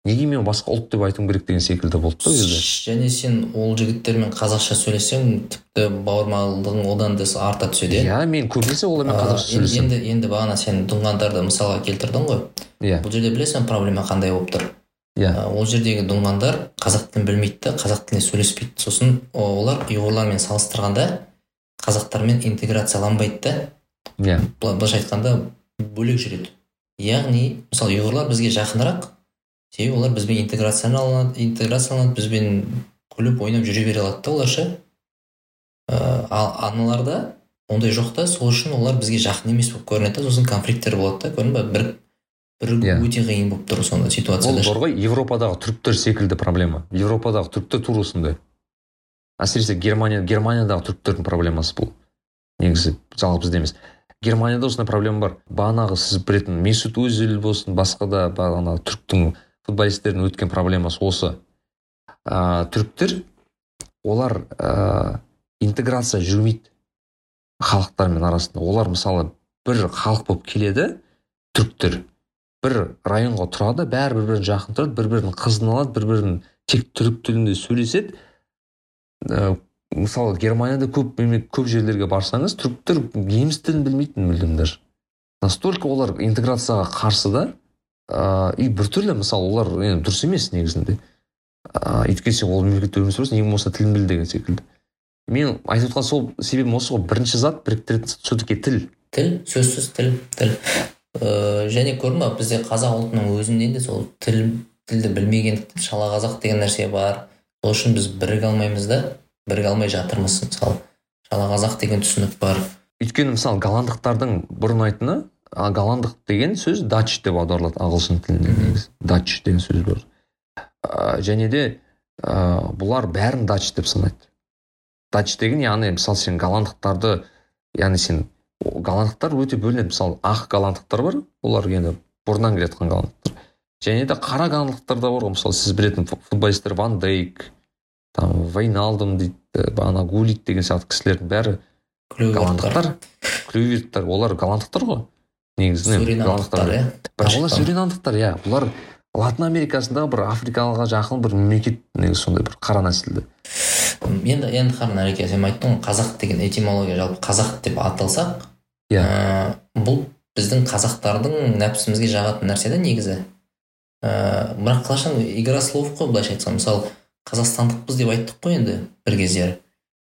Speaker 2: Неге мен басқа ұлт деп айтуым керек деген секілді болды да кезде
Speaker 3: және сен ол жігіттермен қазақша сөйлессең тіпті бауырмалдығың одан да арта түседі иә?
Speaker 2: Иә мен көбінесе олармен қазақша
Speaker 3: енді,
Speaker 2: сөйлесемін
Speaker 3: енді енді бағана сен дұңғандарды мысалға келтірдің ғой.
Speaker 2: Иә.
Speaker 3: Бұл жерде білесің проблема қандай болып тұр.
Speaker 2: Иә.
Speaker 3: А, ол жердегі дұңғандар қазақ тілін білмейді да қазақ тілінде сөйлеспейді. Сосын олар ұйғырлармен салыстырғанда қазақтармен интеграцияланбайды да.
Speaker 2: Иә.
Speaker 3: Былай- былайша айтқанда бөлек жүреді. Яғни мысалы ұйғырлар бізге жақынырақ себебі олар бізбен интеграцияланады интеграцияланады бізбен күліп ойнап жүре бере алады да олар ше Ә, ал аналарда ондай жоқ та. Сол үшін олар бізге жақын емес болып көрінеді да. Сосын конфликттер болады да. Көрдің ба бір бірігу
Speaker 2: Иә.
Speaker 3: өте қиын болып тұр сондай
Speaker 2: ол
Speaker 3: ситуацияда. Ше.
Speaker 2: бар ғой европадағы түріктер секілді проблема. Европадағы түріктер тура осындай. Әсіресе германия германиядағы түріктердің проблемасы бұл. Негізі жалғыз бізде емес. Германияда осындай проблема бар. Бағанағы сіз білетін месут өзил болсын басқа да бағана түріктің футболистердің өткен проблемасы осы. Ә, түріктер олар ә, интеграция жүрмейді халықтармен арасында. Олар мысалы бір халық болып келеді түріктер. Бір районға тұрады бәрі бір бірін жақын тұрады бір бірінің қызын алады бір бірін тек түрік тілінде сөйлеседі. Ә, мысалы германияда көп көп жерлерге барсаңыз түріктер неміс тілін білмейтін мүлдем даже настолько олар интеграцияға қарсы да ыыы и біртүрлі мысалы олар енді дұрыс емес негізінде. Ыыы өйткені сен ол мемлекетте өмір сүресің ең болмаса тілін біл деген секілді. Мен айтып отқан сол себебім осы ғой. Бірінші зат біріктіретін все таки тіл.
Speaker 3: Тіл? Сөзсіз тіл тіл. Ыыы және көрдің ба бізде қазақ ұлтының өзінде де сол тіл тілді білмегендіктен шала қазақ деген нәрсе бар. Сол үшін біз біріге алмаймыз да біріге алмай жатырмыз мысалы. Шала қазақ деген түсінік бар.
Speaker 2: Өйткені мысалы голландықтардың бұрын айтыны а голландық деген сөз дач деп аударылады ағылшын тілінде негізі. Дач деген сөз бар. Ә, және де ә, бұлар бәрін дач деп санайды. Дач деген яғни мысалы сен голландықтарды яғни сен голландықтар өте бөлінеді. Мысалы ақ голландықтар бар олар енді бұрыннан келе жатқан голландықтар. Және де қара голландықтар да бар ғой. Мысалы сіз білетін фу- футболисттер ван дейк там вайналдум дейді бағана гулит деген сияқты кісілердің бәрі голландықтар. Клюверттер олар голландықтар ғой. Негізінен
Speaker 3: суринамдықтар иә
Speaker 2: бірақ олар суринамдықтар иә. Бұлар латын америкасындағы бір африкаға жақын бір мемлекет негізі сондай бір қара нәсілді.
Speaker 3: Енді енді қара нәреке сен айттың ғой. Қазақ деген этимология жалпы қазақ деп аталсақ
Speaker 2: Иә.
Speaker 3: ә, бұл біздің қазақтардың нәпсімізге жағатын нәрсе да негізі. Ә, бірақ қалашан игра слов қой былайша айтсам. Мысалы қазақстандықпыз деп айттық қой енді бір кездері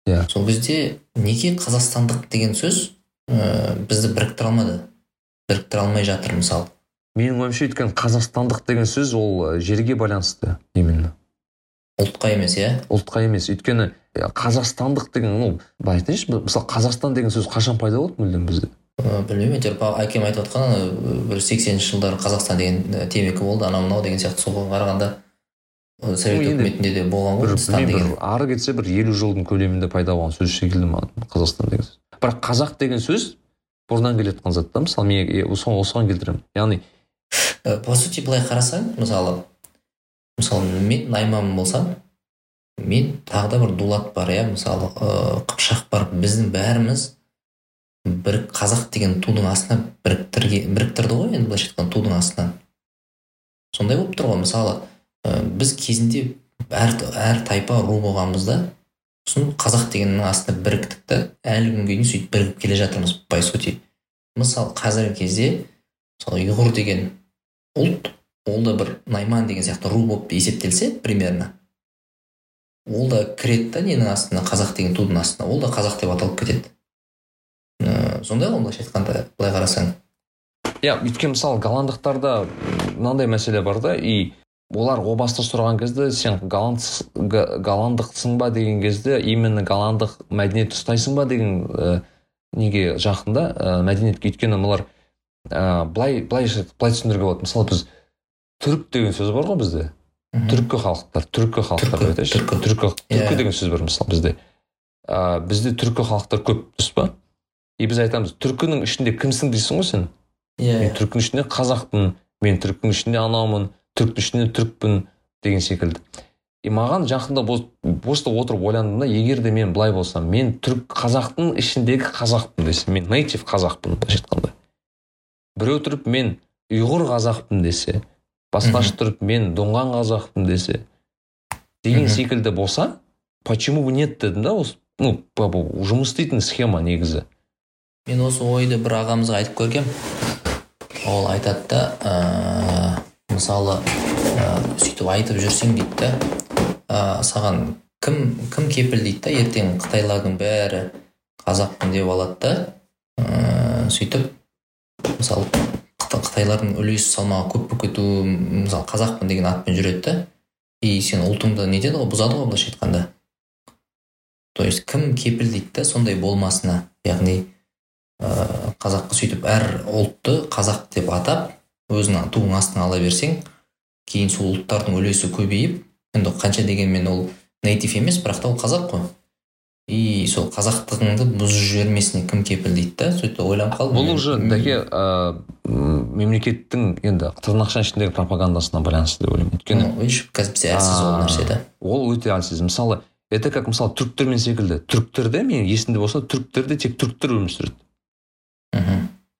Speaker 2: Иә.
Speaker 3: сол кезде неге қазақстандық деген сөз ә, бізді біріктіре алмады. Біріктіре алмай жатыр мысалы
Speaker 2: менің ойымша өйткені қазақстандық деген сөз ол жерге байланысты именно.
Speaker 3: Ұлтқа емес иә?
Speaker 2: Ұлтқа емес. Өйткені қазақстандық деген ну былай айтайыншы мысалы қазақстан деген сөз қашан пайда болды мүлдем бізде?
Speaker 3: Білмеймін әйтеуір әкем айтып отқан ана бір сексенінші жылдары қазақстан деген темекі болды анау мынау деген сияқты соған қарағанда совет үкіметінде де болған ғой стан деген.
Speaker 2: бір ары кетсе бір елу жылдың көлемінде пайда болған сөз секілді маған қазақстан деген сөз. Бірақ қазақ деген сөз бұрыннан келе жатқан зат та мысалы мен осыған келтіремін яғни
Speaker 3: по сути былай қарасаң мысалы мысалы мен найман болсам мен тағы да бір дулат бар иә мысалы қыпшақ бар біздің бәріміз бір қазақ деген тудың астына біріктірге біріктірді ғой енді былайша айтқанда тудың астынан сондай болып тұр ғой мысалы біз кезінде әр, әр тайпа ру болғанбызда сосын қазақ дегеннің астына біріктік та әлі күнге дейін сөйтіп бірігіп келе жатырмыз по сути мысалы қазіргі кезде мысалы ұйғыр деген ұлт ол да бір найман деген сияқты ру болып есептелсе примерно ол да кіреді да ненің астына қазақ деген тудың астына ол да қазақ деп аталып кетеді. Ыыы сондай ғой былайша айтқанда былай қарасаң.
Speaker 2: Иә өйткені мысалы голландықтарда мынандай мәселе бар да и олар о баста сұраған кезде сен голланд голландықсың ба деген кезде именно голландық мәдениет ұстайсың ба деген ә, неге жақын да ә, мәдениетке өйткені олар ә, былай былай былай түсіндіруге болады. Мысалы біз түрік деген сөз бар ғой бізде. Түркі халықтар түркі халықтар деп айтайыншы
Speaker 3: түркі.
Speaker 2: түркі
Speaker 3: Иә.
Speaker 2: түркі деген сөз бар мысалы бізде. Ә, бізде түркі халықтар көп дұрыс па? И біз айтамыз түркінің ішінде кімсің дейсің ғой сен?
Speaker 3: Иә
Speaker 2: мен түріктің ішінде қазақпын мен түріктің ішінде анаумын түріктің ішінде түрікпін деген секілді. И маған жақында бос- просто отырып ойландым да егер де мен былай болсам мен түрік қазақтың ішіндегі қазақпын десе мен нейтив қазақпын былайша айтқанда. Біреу тұрып мен ұйғыр қазақпын десе басқашы тұрып мен доңған қазақпын десе деген секілді болса почему бы нет? дедім да осы ну жұмыс істейтін схема негізі.
Speaker 3: Мен осы ойды бір ағамызға айтып көргем ол айтады да мысалы ыыы сөйтіп айтып жүрсең дейді да ыыы саған кім кім кепіл дейді да ертең қытайлардың бәрі қазақпын деп алады да ыыы сөйтіп мысалы Қыта- қытайлардың үлес салмағы көп болып кетуі мысалы қазақпын деген атпен жүреді да и сен ұлтыңды нетеді ғой бұзады ғой былайша айтқанда. То есть кім кепіл дейді да сондай болмасына яғни ыыы қазаққа сөйтіп әр ұлтты қазақ деп атап өзінің туының астына ала берсең кейін сол ұлттардың үлесі көбейіп енді қанша дегенмен ол нейтив емес бірақ та ол қазақ қой. И сол қазақтығыңды бұзып жібермесіне кім кепіл дейді да сөйтіп ойланып қалдым.
Speaker 2: Бұл уже дәке мемлекеттің енді тырнақша ішіндегі пропагандасына байланысты деп ойлаймын. Өйткені
Speaker 3: қазір бізде әлсіз ол нәрсе да.
Speaker 2: ол өте әлсіз. Мысалы это как мысалы түріктермен секілді. Түріктерде мен есімде болса түріктерде тек түріктер өмір сүреді.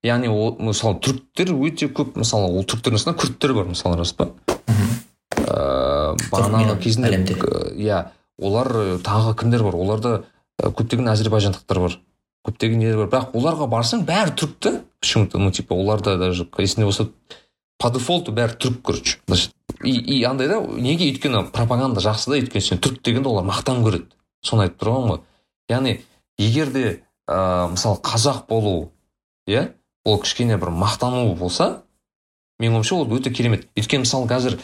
Speaker 2: Яғни ол мысалы түріктер өте көп мысалы ол түріктердің арасында күрттер бар мысалы рас па?
Speaker 3: Мхм.
Speaker 2: Ыыы бағанағы кезінде к- иә олар э, тағы кімдер бар? Оларда көптеген әзірбайжандықтар бар көптеген нелер бар. Бірақ оларға барсаң бәрі түрік та почему то? Ну типа оларда даже есінде болса по дефолту бәрі түрік короче. И, и андай да неге өйткені пропаганда жақсы да өйткені сен түрік дегенде олар мақтан көреді. Соны айтып тұрғаным ғой. Яғни егер де ә, мысалы қазақ болу иә ол кішкене бір мақтану болса менің ойымша ол өте керемет. Өйткені мысалы қазір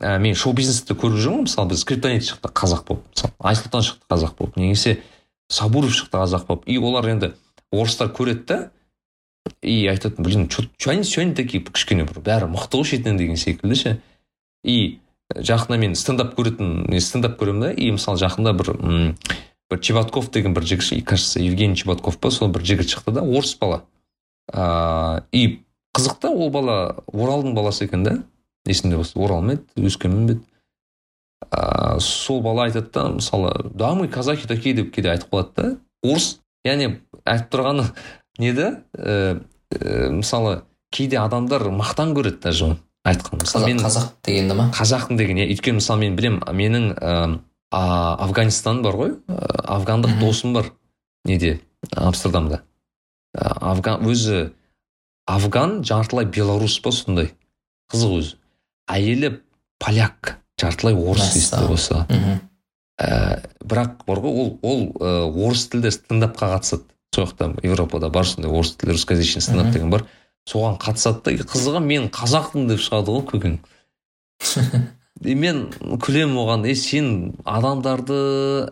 Speaker 2: ә, мен шоу бизнесті көріп жүрмін мысалы біз скриптонит шықты қазақ болып. Мысалы айсұлтан шықты қазақ болып. Немесе сабуров шықты қазақ болып. И олар енді орыстар көреді да и айтады блин че они че они такие кішкене бір бәрі мықты ғой шетінен деген секілді ше и жақында мен стендап көретін не стендап көремін да. И мысалы жақында бір м, бір чеботков деген бір жігіт кажется евгений чеботков па сол бір жігіт шықты да орыс бала. Ыыы и қызық та ол бала оралдың баласы екен да. Есімде болса орал ма еді өскемен бе ыыы сол бала айтады да мысалы да мы казахи такие деп кейде айтып қалады да. Орыс яғни айтып тұрғаны не да? Ә, ә, мысалы кейде адамдар мақтан көреді даже оны айтқан мысалы
Speaker 3: қазақ
Speaker 2: мен
Speaker 3: қазақ дегенді ма?
Speaker 2: Қазақтың деген иә. Өйткені мысалы мен білемін менің ә, афганистан бар ғой. Ә, афгандық досым бар неде? Амстердамда. Афган өзі афган жартылай белорус па сондай? Қызық өзі. Әйелі поляк жартылай орыс болса
Speaker 3: мхм.
Speaker 2: Ә, бірақ бар ғой ол ол ә, орыс тілді стендапқа қатысады. Сол жақта европада бар сондай орыс тілді русскоязычный стендап деген бар. Соған қатысады да қызығы мен қазақпын деп шығады ғой көкең. и мен күлемін оған е сен адамдарды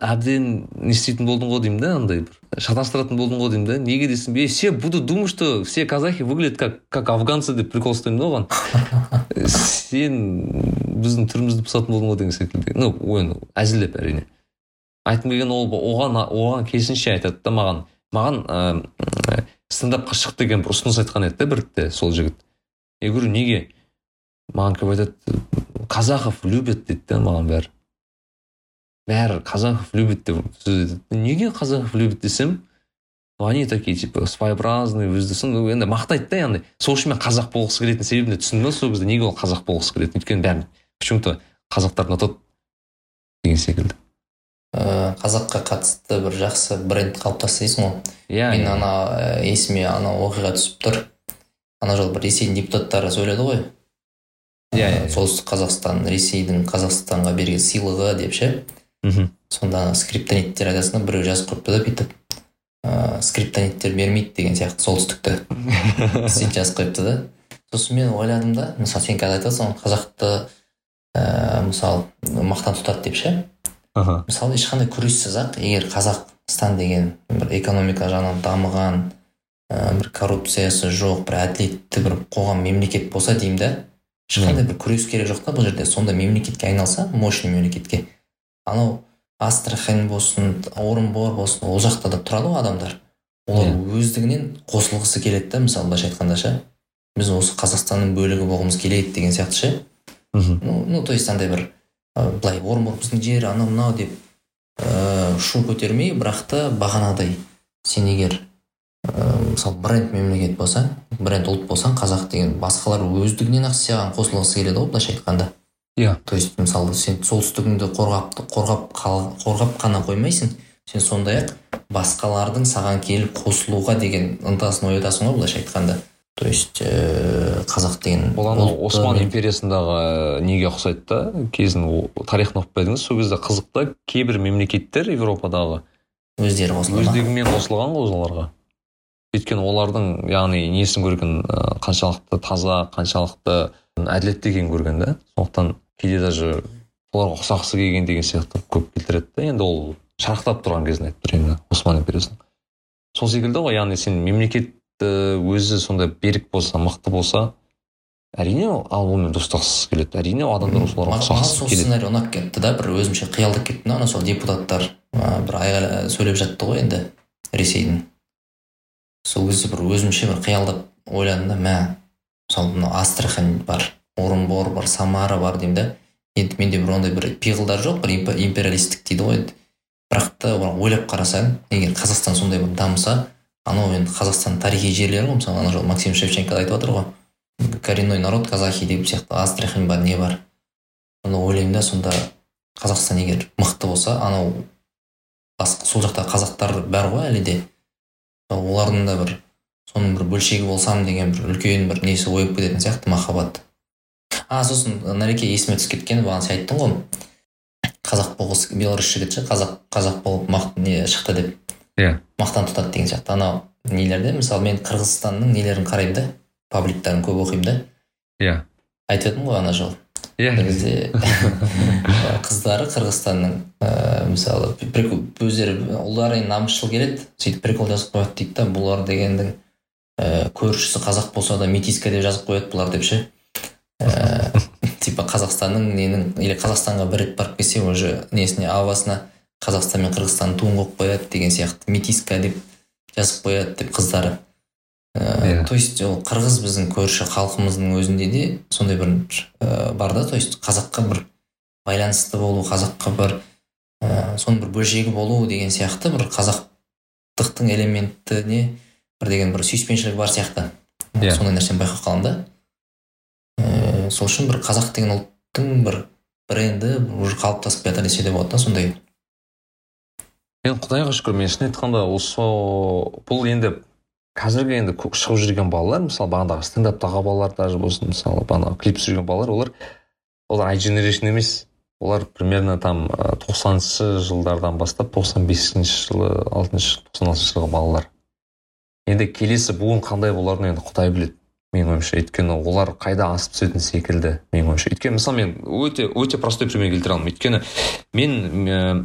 Speaker 2: әбден не істейтін болдың ғой деймін да андай бір. Шатастыратын болдың ғой деймін да. Неге десем е все буду думать что все казахи выглядят как как афганцы деп прикол ұстаймын да оған. Сен біздің түрімізді бұзатын болдың ғой деген секілді. Ну оны әзілдеп әрине. Айтқым келгені ол оған оған керісінше айтады да маған. Маған ә, стендапқа шық деген бір ұсыныс айтқан еді да бірде сол жігіт. Я говорю неге? Маған келіп айтады казахов любят дейді да маған бәрі бәрі казахов любит деп сөз неге казахов любит десем? Они такие типа своеобразные өзді енді мақтайды да яғни сол үшін мен қазақ болғысы келетін себебін түсіндім да сол кезде неге ол қазақ болғысы келеді. Өйткені бәрін почему то қазақтар ұнатады деген секілді.
Speaker 3: Ә, қазаққа қатысты бір жақсы бренд қалыптасты дейсің ғой.
Speaker 2: Иә
Speaker 3: мен
Speaker 2: иә.
Speaker 3: ана ә, есіме ана оқиға түсіп тұр. Ана жолы бір ресейдің депутаттары сөйледі ғой.
Speaker 2: Иә, иә,
Speaker 3: Ә,
Speaker 2: иә.
Speaker 3: солтүстік қазақстан ресейдің қазақстанға берген сыйлығы деп ше?
Speaker 2: Мхм.
Speaker 3: Сонда ана скриптониттер айтасың да біреу жазып қойыпты да бүйтіп ыыы скриптониттер бермейді деген сияқты солтүстікті. Сөйтіп жазып қойыпты да. Сосын мен ойладым да мысалы сен қазір айтып ғой қазақты ііі мысалы мақтан тұтады деп ше?
Speaker 2: Аха.
Speaker 3: Мысалы ешқандай күрессіз ақ егер қазақстан деген бір экономика жағынан дамыған ә, бір коррупциясы жоқ бір әділетті бір қоғам мемлекет болса деймін да ешқандай бір күрес керек жоқ та бұл жерде. Сондай мемлекетке айналса мощный мемлекетке. Анау астрахань болсын орынбор болсын ол жақта да тұрады ғой адамдар. Олар өздігінен қосылғысы келеді да мысалы былайша айтқанда ше. Біз осы қазақстанның бөлігі болғымыз келеді деген сияқты ше.
Speaker 2: Мхм.
Speaker 3: Ну, ну то есть андай бір ә, былай орынбор біздің жер анау мынау деп ыыы шу көтермей бірақ та бағанағыдай сен егер мысалы бренд мемлекет болсаң бренд ұлт болсаң қазақ деген басқалар өздігінен ақ саған қосылғысы келеді ғой былайша айтқанда.
Speaker 2: Иә.
Speaker 3: То есть мысалы сен солтүстігіңді қорғап қорғап қал- қорғап қана қоймайсың сен сондай ақ басқалардың саған келіп қосылуға деген ынтасын оятасың ғой былайша айтқанда. То есть ыыы қазақ деген
Speaker 2: ол анау осман империясындағы неге ұқсайды да? Кезін тарихын оқып па едіңіз сол кезде қызық та кейбір мемлекеттер европадағы
Speaker 3: өздері қосылды ма?
Speaker 2: өздігімен қосылған ғой оларға. Өйткені олардың яғни несін көрген ә, қаншалықты таза қаншалықты әділетті екенін көрген да сондықтан кейде даже соларға ұқсағысы келген деген сияқты көп келтіреді да енді ол шарықтап тұрған кезін айтып тұр енді осман империясының сол секілді ғой яғни сен мемлекет өзі сондай берік болса мықты болса әрине ал онымен достасқысы келеді. Әрине адамдар соларға ұқсағысы
Speaker 3: сол
Speaker 2: келеді.
Speaker 3: сценарий ұнап кетті да бір өзімше қиялдап кеттім да. Ана сол депутаттар бір сөйлеп жатты ғой енді ресейдің. Сол кезде бір өзімше бір қиялдап ойладым да мә мысалы мынау астрахань бар орынбор бар самара бар деймін да. Енді менде бір ондай бір пиғылдар жоқ бір имп- империалистік дейді ғой. Енді бірақ та ойлап қарасаң егер қазақстан сондай бір дамыса анау енді қазақстан тарихи жерлері ғой мысалы ана жолы максим шевченко да айтып жатыр ғой. Коренной народ казахи деп сияқты астрахань бар не бар. Сонда ойлаймын да сонда қазақстан егер мықты болса анау сол жақта қазақтар бар ғой әлі де. Олардың да бір соның бір бөлшегі болсам деген бір үлкен бір несі ойып кететін сияқты махаббат. А сосын нареке есіме түсіп кеткені бағана сен айттың ғой. Қазақ болғысы беларусь жігіт ше қазақ қазақ болып мақ не шықты деп.
Speaker 2: Иә.
Speaker 3: Мақтан тұтады деген сияқты. Анау нелерде мысалы мен қырғызстанның нелерін қараймын да пабликтарын көп оқимын да.
Speaker 2: Иә.
Speaker 3: Айтып едім ғой ана жолы
Speaker 2: иә.
Speaker 3: қыздары қырғызстанның ыыы мысалы өздері ұлдары енді намысшыл келеді сөйтіп прикол жазып қояды дейді да бұлар дегендің ііі көршісі қазақ болса да метиска деп жазып қояды бұлар деп ше? Типа қазақстанның ненің или қазақстанға бір рет барып келсе уже несіне авасына қазақстан мен қырғызстанның туын қойып қояды деген сияқты. Метиска деп жазып қояды деп қыздары. Ыыы
Speaker 2: Иә.
Speaker 3: то есть ол қырғыз біздің көрші халқымыздың өзінде де сондай бір ә, бар да то есть қазаққа бір байланысты болу қазаққа бір ә, соның бір бөлшегі болу деген сияқты бір қазақтықтың элементіне бір деген бір сүйіспеншілік бар сияқты
Speaker 2: Иә.
Speaker 3: сондай нәрсені байқап қаламын да ә, сол үшін бір қазақ деген ұлттың бір бренді уже қалыптасып жатыр десе де болады да сондай
Speaker 2: енді құдайға шүкір мен шын айтқанда осы бұл енді қазіргі енді шығып жүрген балалар мысалы бағанағы стендаптағы балалар даже болсын мысалы бағанағы клип түсірген балалар олар олар ай дженерейшн емес. Олар примерно там тоқсаныншы жылдардан бастап тоқсан бесінші жылы алтыншы тоқсан алтыншы жылғы балалар. Енді келесі буын қандай боларын енді құдай біледі менің ойымша. Өйткені олар қайда асып түсетін секілді менің ойымша. Өйткені мысалы мен өте өте простой пример келтіре аламын өйткені мен ә,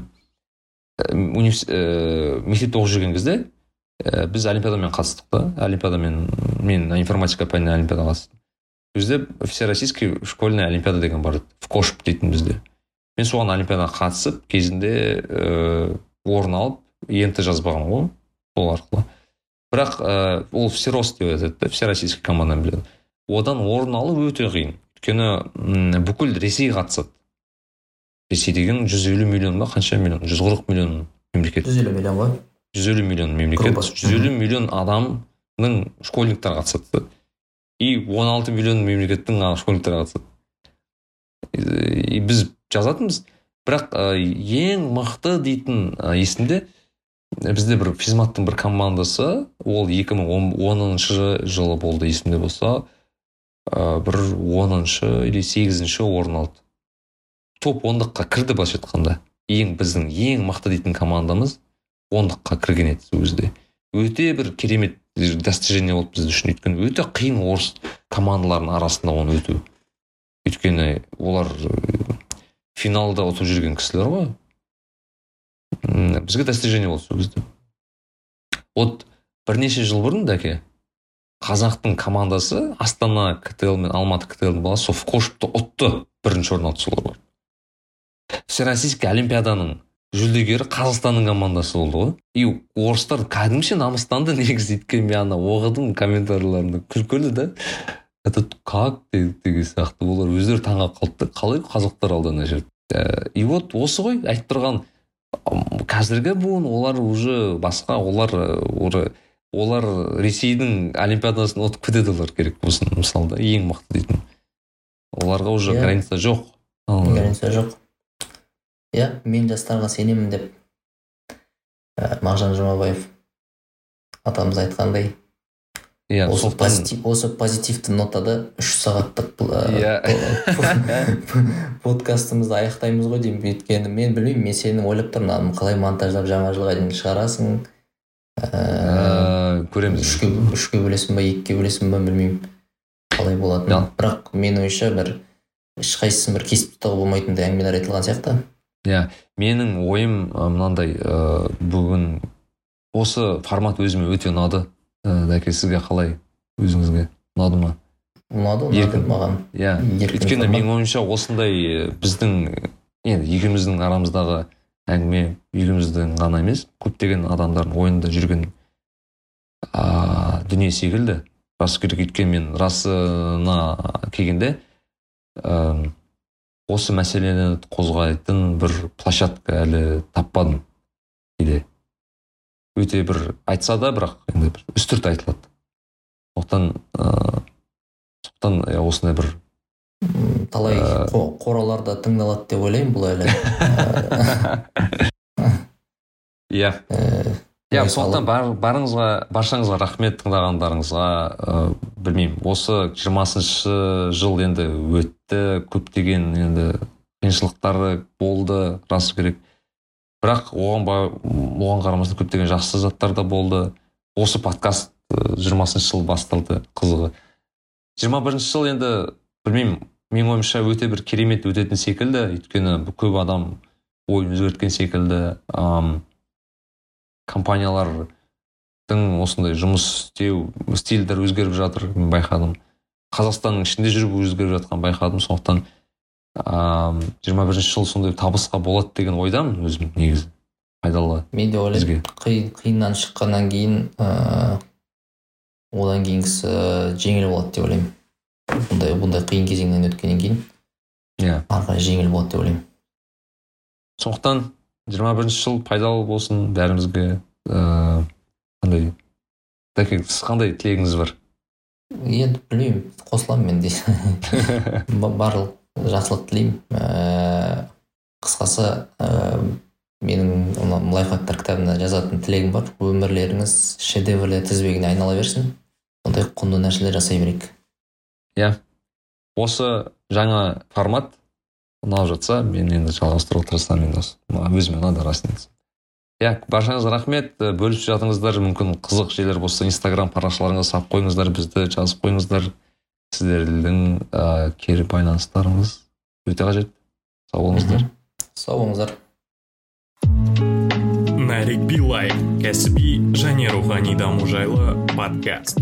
Speaker 2: мектепте оқып жүрген кезде ә, біз олимпиадамен қатыстық та олимпиадамен мен информатика пәнінен олимпиадаға қатыстым. Бізде всероссийский школьная олимпиада деген бар еді кошп дейтін бізде. Мен соған олимпиадаға қатысып кезінде ә, орын алып ент жазбағанмын ғой сол арқылы. Бірақ ә, ол всерос деп айтады да всероссийский команданы біледі одан орын алу өте қиын. Өйткені бүкіл ресей қатысады. Ресей деген жүз елу миллион ба қанша миллион? жүз қырық миллион мемлекет.
Speaker 3: Жүз елу миллион ғой.
Speaker 2: Жүз елу миллион мемлекет жүз елу миллион адамның школьниктар қатысады и он алты миллион мемлекеттің школьниктары қатысады и біз жазатынбыз. Бірақ ә, ең мықты дейтін ә, есімде бізде бір физматтың бір командасы ол 2010 жылы болды есімде болса ә, бір оныншы или сегізінші орын алды. Топ ондыққа кірді былайша айтқанда. Ең біздің ең мықты дейтін командамыз ондыққа кірген еді сол кезде. Өте бір керемет достижение болды біз үшін. Өйткені өте қиын орыс командаларының арасында оны өту. Өйткені олар финалда ұтып жүрген кісілер ғой. Бізге достижение болды сол кезде. Вот бірнеше жыл бұрын дәке қазақтың командасы астана ктл мен алматы ктл баласы сол ұтты бірінші орын алды солар всероссийский олимпиаданың жүлдегері қазақстанның командасы болды ғой. И орыстар кәдімгіше намыстанды негізі өйткені мен ана оқыдым комментарийлерінде күлкілі да. Это как деген сияқты олар өздері таңғалып қалды да қалай қазақтар алды ана жерде? Э, и вот осы ғой айтып тұрған қазіргі буын олар уже басқа олар уже олар ресейдің олимпиадасын ұтып кетеді олар керек болсын мысалы ең мықты дейтін. Оларға уже yeah. Иә. граница жоқ.
Speaker 3: Граница жоқ. Иә мен жастарға сенемін деп ә, мағжан жұмабаев атамыз айтқандай иә осы позитив, осы позитивті нотада үш сағаттық иә. подкастымызды аяқтаймыз ғой деймін. Өйткені мен білмеймін мен сені ойлап тұрмын. Қалай монтаждап жаңа жылға дейін шығарасың?
Speaker 2: Ыыы көреміз.
Speaker 3: үшке үшке бөлесің ба екіге бөлесің ба білмеймін. Қалай болатынын. Бірақ менің ойымша бір ешқайсысын бір кесіп тастауға болмайтындай әңгімелер айтылған сияқты.
Speaker 2: Иә менің ойым мынандай ыыы бүгін осы формат өзіме өте ұнады. Дәке сізге қалай өзіңізге ұнады ма?
Speaker 3: Ұнады ұнады маған
Speaker 2: иә өйткені менің ойымша осындай біздің енді екеуміздің арамыздағы әңгіме екеуміздің ғана емес көптеген адамдардың ойында жүрген ә, дүние секілді. Рас керек өйткені мен расына келгенде ә, осы мәселені қозғайтын бір площадка әлі таппадым кейде. Өте бір айтса да бірақ енді бір үстірт айтылады. Сондықтан ыыы сондықтан осындай бір
Speaker 3: талай қораларда тыңдалады деп ойлаймын бұл әлі.
Speaker 2: Иә. Иә сондықтан барыңызға баршаңызға рахмет тыңдағандарыңызға ыыы білмеймін. Осы жиырмасыншы жыл енді өтті көптеген енді қиыншылықтары болды рас керек. Бірақ оған оған қарамастан көптеген жақсы заттар да болды. Осы подкаст жиырмасыншы жыл басталды қызығы. Жиырма бірінші жыл енді білмеймін менің ойымша өте бір керемет өтетін секілді. Өйткені көп адам ойын өзгерткен секілді. Ам, компаниялардың осындай жұмыс істеу стильдері өзгеріп жатыр мен байқадым. Қазақстанның ішінде жүріп өзгеріп жатқанын байқадым. Сондықтан жиырма бірінші жыл сондай табысқа болады деген ойдамын өзім негізі. Пайдалы
Speaker 3: мен де ойлаймын. қиын қиыннан шыққаннан кейін ыыы одан кейінгісі жеңіл болады деп ойлаймын. Бұндай бұндай қиын кезеңнен өткеннен кейін.
Speaker 2: Иә.
Speaker 3: Ары қарай жеңіл болады деп ойлаймын.
Speaker 2: Сондықтан жиырма бірінші жыл пайдалы болсын бәрімізге ыыы қандай дәке сіз қандай тілегіңіз бар?
Speaker 3: Енді білмеймін қосыламын мен де барлық жақсылық тілеймін. Ә, қысқасы ә, менің лайфхактар кітабында жазатын тілегім бар. Өмірлеріңіз шедеврлер тізбегіне айнала берсін. Сондай құнды нәрселер жасай берейік.
Speaker 2: Иә. Осы жаңа формат ұнап жатса мен енді жалғастыруға тырысамын енді осы. Өзіме ұнады расында иә баршаңызға рахмет. Бөлісіп жатыңыздар мүмкін қызық жерлер болса инстаграм парақшаларыңызға салып қойыңыздар бізді жазып қойыңыздар. Сіздердің ә, кері байланыстарыңыз өте қажет. Сау болыңыздар.
Speaker 3: Сау болыңыздар.
Speaker 1: Нарик билай кәсіби және рухани даму жайлы подкаст.